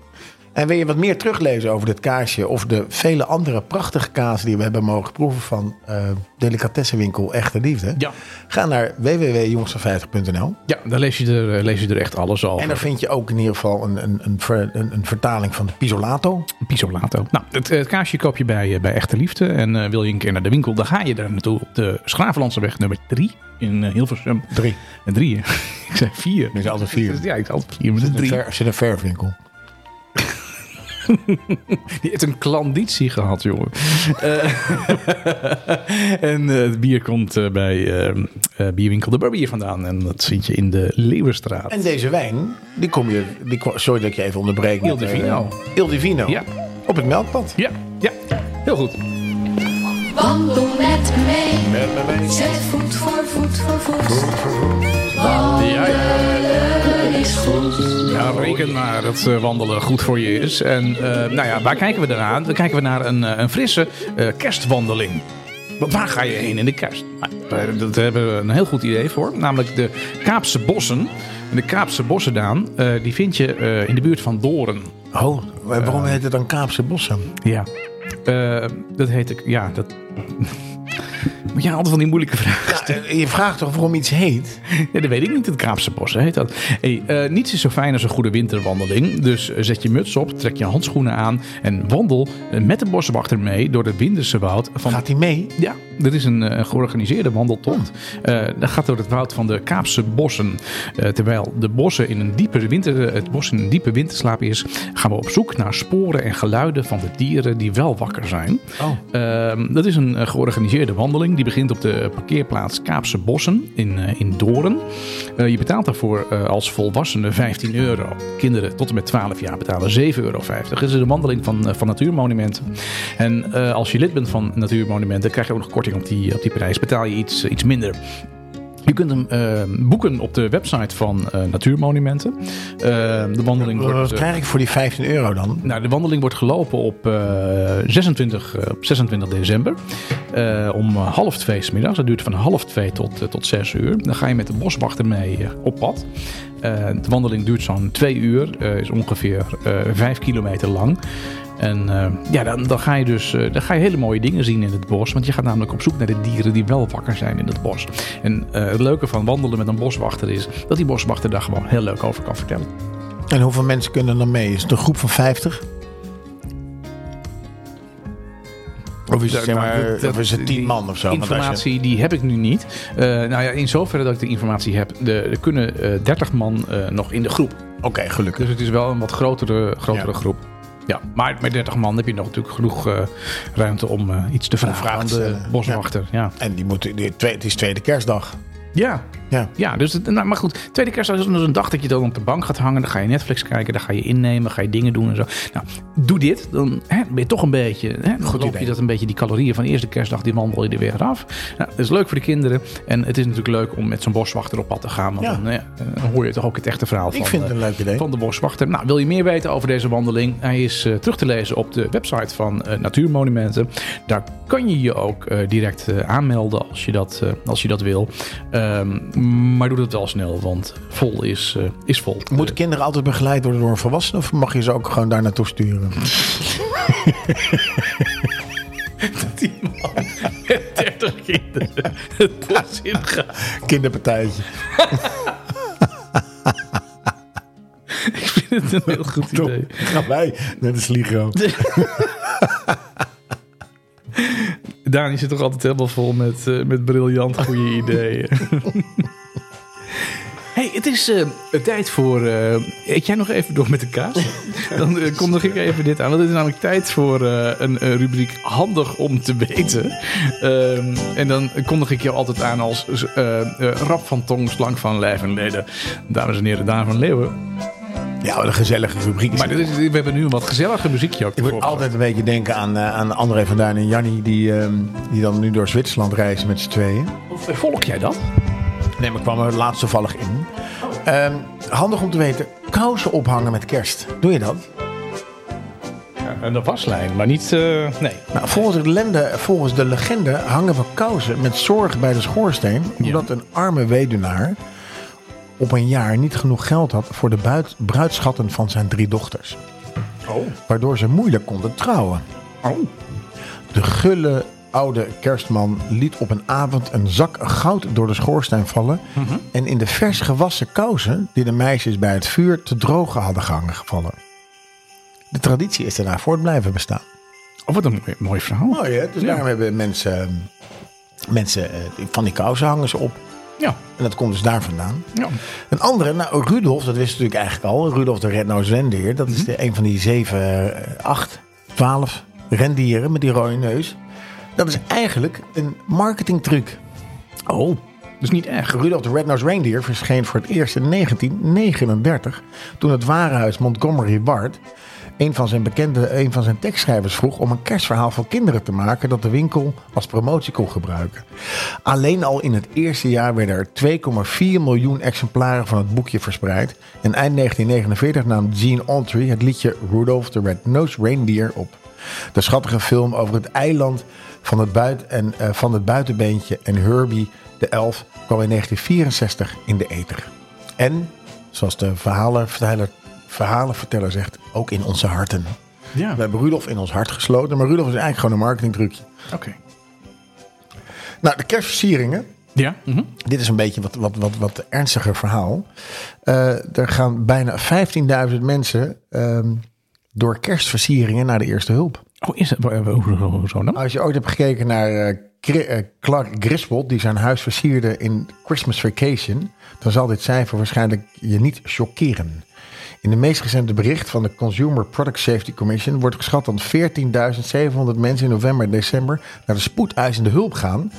En wil je wat meer teruglezen over dit kaasje of de vele andere prachtige kaas die we hebben mogen proeven van eh delicatessenwinkel Echte Liefde? Ja. Ga naar www.jongste50.nl Ja, daar lees je er, eh, lees je er echt alles over. en daar vind je ook in ieder geval een, een, een, ver- een, een vertaling van de Pisolato. Pisolato. Nou, het, het kaasje koop je bij, eh, bij Echte Liefde. En eh, wil je een keer naar de winkel, dan ga je daar naartoe op de Schravenlandseweg nummer 3 in eh, Hilversum. Drie. En drie, hè? ik zei vier. Nu is altijd vier. Ja, ik zei altijd vier, maar het is drie. zit een verfwinkel. Die heeft een klanditie gehad, jongen. Eh, en eh, het bier komt eh, bij eh, eh, bierwinkel De Barbier vandaan. En dat vind je in de Leeuwenstraat. En deze wijn, die kom je, die, sorry dat ik je even onderbreek. Il met, Divino. Il Divino. Ja. Op het melkpad. Ja, ja, heel goed. Wandel met me mee. Met me mee. Zet voet voor voet voor voet. Ja, ja. Wandelen is goed. Ja, reken maar dat eh, wandelen goed voor je is. En eh, nou ja, waar kijken we dan aan? Dan kijken we naar een, eh, een frisse kerstwandeling. Want waar ga je heen in de kerst? Nou, daar- dat hebben we een heel goed idee voor. Namelijk de Kaapse Bossen. En de Kaapse Bossen, Daan, eh, die vind je eh, in de buurt van Doren. Oh, waarom heet het dan Kaapse Bossen? Ja. Dat heet ik, ja, dat... Moet je altijd van die moeilijke vragen Ja, eh, je vraagt toch waarom iets heet? Ja, dat weet ik niet. Het Kaapse Bossen heet dat. Hey, eh, niets is zo fijn als een goede winterwandeling. Dus eh, zet je muts op, trek je handschoenen aan en wandel met de boswachter mee door het Winterse woud. Van, Gaat hij mee? ja, er is een georganiseerde wandeltocht. Eh dat gaat door het woud van de Kaapse bossen. Terwijl de bossen in een diepe winter, het bos in een diepe winterslaap is, gaan we op zoek naar sporen en geluiden van de dieren die wel wakker zijn. Oh. Ehm, dat is een georganiseerde wandeling. Die begint op de parkeerplaats Kaapse Bossen in, eh, in Doorn. Eh, je betaalt daarvoor eh, als volwassene 15 euro. Kinderen tot en met 12 jaar betalen 7,50 euro. Het is een wandeling van, van Natuurmonumenten. En als je lid bent van Natuurmonumenten, krijg je ook nog korting op die, op die prijs. Betaal je iets, iets minder. Je kunt hem eh, boeken op de website van eh, Natuurmonumenten. Eh, de wandeling Wat wordt... krijg ik voor die 15 euro dan? nou, de wandeling wordt gelopen op, eh, 26, eh, op 26 december. om half twee 's middags. Dat duurt van half twee tot, tot zes uur. Dan ga je met de boswachter mee op pad. De wandeling duurt zo'n twee uur. is ongeveer vijf kilometer lang. En eh, ja, dan, dan, ga je dus eh, dan ga je hele mooie dingen zien in het bos. Want je gaat namelijk op zoek naar de dieren die wel wakker zijn in het bos. En eh, het leuke van wandelen met een boswachter is dat die boswachter daar gewoon heel leuk over kan vertellen. En hoeveel mensen kunnen er dan mee? Is het een groep van 50? Of is het, zeg maar, dat- of is het 10 man of zo? Je- Informatie die heb ik nu niet. Eh, nou ja, in zoverre dat ik de informatie heb, de, er kunnen eh 30 man nog in de groep. Oké, gelukkig. Dus het is wel een wat grotere, grotere Ja. groep. Ja, maar met 30 man heb je nog natuurlijk genoeg eh, ruimte om eh, iets te vragen aan de stellen. boswachter. Ja. En die moeten, die, het is tweede kerstdag. Ja. Ja. Ja, dus het, nou, maar goed, tweede kerstdag is dus een dag dat je dan op de bank gaat hangen. Dan ga je Netflix kijken, dan ga je innemen, ga je dingen doen en zo. Nou, doe dit, dan hè, ben je toch een beetje, hè, dan Goed idee. je dat een beetje, die calorieën van de eerste kerstdag, die wandel je er weer af. Nou, dat is leuk voor de kinderen. En het is natuurlijk leuk om met zo'n boswachter op pad te gaan. Want Ja. dan, ja, dan hoor je toch ook het echte verhaal van, Ik vind het een leuk idee. van de boswachter. Nou, wil je meer weten over deze wandeling? Hij is eh, terug te lezen op de website van eh, Natuurmonumenten. Daar kan je je ook eh, direct aanmelden als je dat, als je dat wil. Ehm, maar doe dat wel snel, want vol is, eh, is vol. Moeten kinderen altijd begeleid worden door een volwassene? Of mag je ze ook gewoon daar naartoe sturen? die man met 30 kinderen het bos ingaat. Kinderpartijtje. Ik vind het een heel goed idee. Gaan wij naar de Sligo. Dani zit toch altijd helemaal vol met, eh, met briljant goede ideeën. hey, het is eh, tijd voor... eh, eet jij nog even door met de kaas? Dan kondig ik even dit aan. Want het is namelijk tijd voor een rubriek handig om te weten. Ehm, en dan kondig ik jou altijd aan als rap van tong, slank van lijf en leden. Dames en heren, Daan van Leeuwen. Ja, wat een gezellige rubriek. is Maar dit is, we hebben nu een wat gezelliger muziekje ook. Ik moet altijd een beetje denken aan, eh, aan André van Duin en Jannie... Die, ehm, die dan nu door Zwitserland reizen met z'n tweeën. Volg jij dat? Nee, maar ik kwam er laatst toevallig in. Ehm, handig om te weten, kousen ophangen met kerst. Doe je dat? Ja, een waslijn, maar niet... eh, nee. Nou, volgens, de legende, volgens de legende hangen we kousen met zorg bij de schoorsteen... omdat een arme weduwnaar op een jaar niet genoeg geld had... voor de buit, bruidschatten van zijn drie dochters. Oh. Waardoor ze moeilijk konden trouwen. Oh. De gulle oude kerstman liet op een avond een zak goud door de schoorsteen vallen... en in de vers gewassen kousen die de meisjes bij het vuur te drogen hadden gehangen gevallen. De traditie is daarna voort blijven bestaan. Oh, wat een mooi, mooi verhaal. Mooi hè? Dus daarom hebben mensen, mensen eh, van die kousen hangen ze op. Ja. En dat komt dus daar vandaan. ja. Een andere, nou Rudolf, dat wist natuurlijk eigenlijk al. Rudolf de Red-Nosed Rendier. Dat is de, een van die zeven, eh, acht, twaalf rendieren met die rode neus. Dat is eigenlijk een marketingtruc. Oh, dus niet echt. Rudolf de Red-Nosed Reindeer verscheen voor het eerst in 1939. Toen het warenhuis Montgomery Ward een van zijn bekende, een van zijn tekstschrijvers vroeg om een kerstverhaal voor kinderen te maken dat de winkel als promotie kon gebruiken. Alleen al in het eerste jaar werden er 2,4 miljoen exemplaren van het boekje verspreid. En eind 1949 nam Gene Autry het liedje Rudolph the Red-Nosed Reindeer op. De schattige film over het eiland van het, buit en, eh, van het buitenbeentje en Herbie de elf kwam in 1964 in de ether. En, zoals de verhalenverteller, verhalenverteller zegt, ook in onze harten. Ja, We hebben Rudolf in ons hart gesloten, maar Rudolf is eigenlijk gewoon een marketingtrucje. oké. Nou, de kerstversieringen. Ja? mhm. Dit is een beetje wat, wat, wat, wat ernstiger verhaal. Eh, er gaan bijna 15.000 mensen ehm, door kerstversieringen naar de eerste hulp. Oh, is hoe- hoe- zo dan? Als je ooit hebt gekeken naar eh, eh, Clark Griswold, die zijn huis versierde in Christmas Vacation, dan zal dit cijfer waarschijnlijk je niet chockeren. In de meest recente bericht van de Consumer Product Safety Commission wordt geschat dat 14.700 mensen in november en december naar de spoedeisende hulp gaan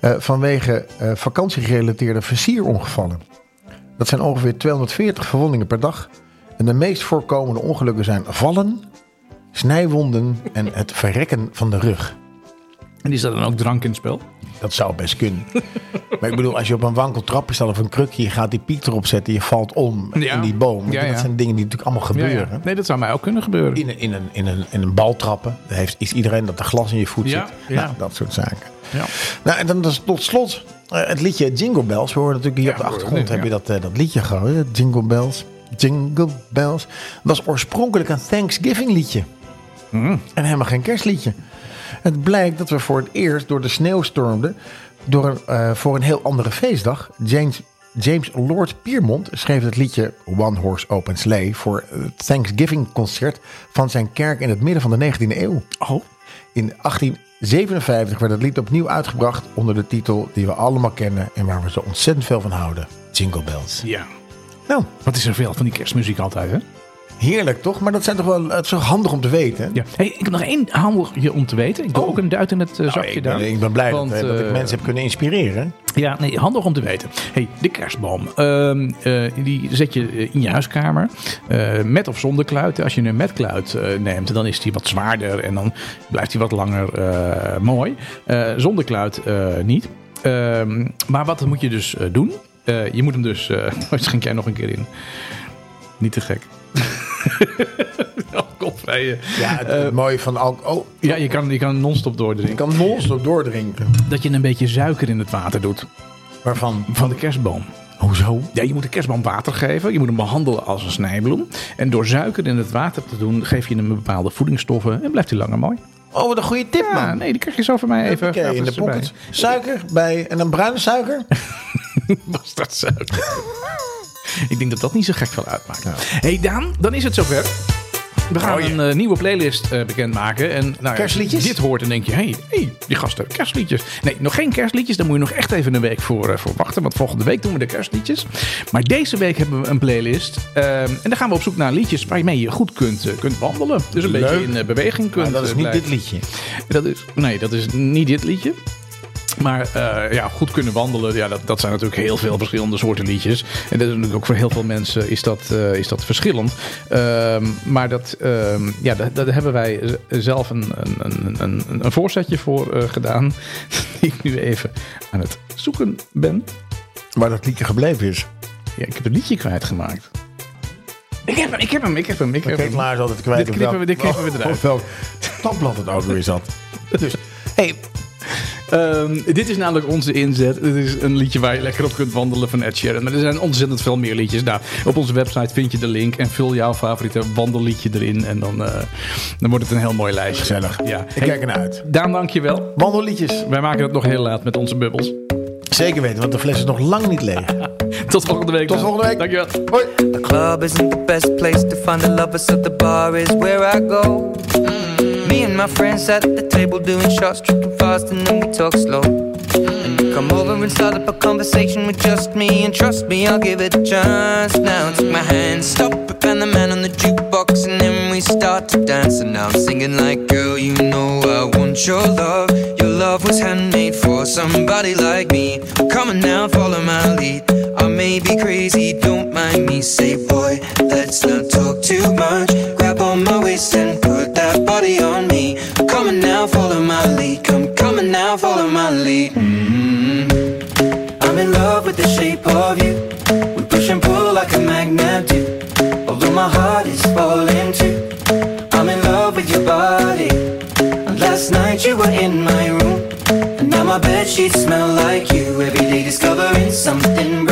eh, vanwege eh, vakantiegerelateerde versierongevallen. Dat zijn ongeveer 240 verwondingen per dag. En de meest voorkomende ongelukken zijn vallen, snijwonden en het verrekken van de rug. En is dat dan ook drank in het spel? Dat zou best kunnen. maar ik bedoel, als je op een wankel trapje staat of een krukje, je gaat die piek erop zetten, je valt om Ja. in die boom. Ja, dat zijn dingen die natuurlijk allemaal gebeuren. Nee, dat zou mij ook kunnen gebeuren. In, een, in, een, in, een, in een bal trappen. Daar heeft, is iedereen dat er glas in je voet zit. ja. Nou, dat soort zaken. Ja. Nou, en dan dus tot slot eh, het liedje Jingle Bells. We horen natuurlijk hier op de achtergrond heb je dat, eh, dat liedje gehoord. Jingle Bells, Jingle Bells. Dat was oorspronkelijk een Thanksgiving liedje. Mm. En helemaal geen kerstliedje. Het blijkt dat we voor het eerst door de sneeuw stormden door een, eh, voor een heel andere feestdag. James, James Lord Piermont schreef het liedje One Horse Open Sleigh voor het Thanksgiving concert van zijn kerk in het midden van de 19e eeuw. Oh, In 1857 werd het lied opnieuw uitgebracht onder de titel die we allemaal kennen en waar we zo ontzettend veel van houden. Jingle Bells. ja. Nou, Wat is er veel van die kerstmuziek altijd, hè? Heerlijk, toch? Maar dat zijn toch wel het is toch handig om te weten. Ja. Hey, ik heb nog één handigje om te weten. Ik doe ook een duit in het eh, Nou, zakje ik, daar. ben, ik ben blij Want, dat, eh, dat ik eh, mensen heb kunnen inspireren. Ja, nee, handig om te weten. Hey, de kerstboom. Ehm, eh, die zet je in je huiskamer. eh, met of zonder kluit. Als je een met kluit neemt, dan is die wat zwaarder. En dan blijft hij wat langer mooi. Zonder kluit niet. Ehm, maar wat moet je dus doen? Je moet hem dus... eh schenk jij nog een keer in. Niet te gek. Alcoholvrije. Ja, het, Eh, mooie van alcohol. Oh, Ja, je kan, je kan non-stop je doordrinken. kan non-stop doordrinken. Dat je een beetje suiker in het water doet. Waarvan? Van de kerstboom. Hoezo? Ja, je moet de kerstboom water geven. Je moet hem behandelen als een snijbloem. En door suiker in het water te doen, geef je hem bepaalde voedingsstoffen en blijft hij langer mooi. Oh, wat een goede tip, Ja, man. nee, die krijg je zo van mij even. Oké, in de erbij. pocket. Suiker bij, en dan bruine suiker? Was dat suiker? Ik denk dat dat niet zo gek veel uitmaakt. hey Daan, dan is het zover. We gaan Oh, een eh, nieuwe playlist eh, bekendmaken. En, nou, Kerstliedjes? Dit hoort en denk je, hé, hey, hey, die gasten, kerstliedjes. Nee, nog geen kerstliedjes. Daar moet je nog echt even een week voor, eh, voor wachten. Want volgende week doen we de kerstliedjes. Maar deze week hebben we een playlist. Ehm, en dan gaan we op zoek naar liedjes waarmee je goed kunt, kunt wandelen. Dus een Leuk. beetje in beweging kunt Maar dat is niet blijven. dit liedje. Dat is, nee, dat is niet dit liedje. Maar eh, ja, goed kunnen wandelen, ja, dat, dat zijn natuurlijk heel veel verschillende soorten liedjes. En dat is natuurlijk ook voor heel veel mensen is dat, eh, is dat verschillend. Ehm, maar dat, ehm, ja, daar, daar hebben wij zelf een, een, een, een, een voorzetje voor eh, gedaan. Die ik nu even aan het zoeken ben. Waar dat liedje gebleven is. Ja, ik heb het liedje kwijtgemaakt. Ik heb hem, ik heb hem, ik heb hem. Ik heb hem. Klaar is altijd kwijt. Dit knippen we- dit knippen we eruit. Op welk tabblad het ook weer zat. Dus, hey, Ehm, dit is namelijk onze inzet. Het is een liedje waar je lekker op kunt wandelen van Ed Sheeran. Maar er zijn ontzettend veel meer liedjes. Nou, op onze website vind je de link en vul jouw favoriete wandelliedje erin. En dan, eh, dan wordt het een heel mooi lijstje. gezellig. Ja. Ik Hey, kijk ernaar uit. Daan, dankjewel. Wandelliedjes. Wij maken het nog heel laat met onze bubbels. Zeker weten, want de fles is nog lang niet leeg. Tot volgende week. Tot volgende week. Dankjewel. Hoi. The club isn't the best place to find the lovers, so the bar is where I go. Me and my friends at the table doing shots, tripping fast, and then we talk slow. And you come over and start up a conversation with just me, and trust me, I'll give it a chance. Now take my hand, stop it, and the man on the jukebox, and then we start to dance. And now I'm singing like, girl, you know I want your love. Your love was handmade for somebody like me. Come on now, follow my lead. I may be crazy, don't mind me. Say, boy, let's not talk too much. Grab on my waist and put that body on now, follow my lead. Mm. I'm in love with the shape of you. We push and pull like a magnet do. Although my heart is falling too. I'm in love with your body. And last night you were in my room. And now my bed sheets smell like you. Every day discovering something brand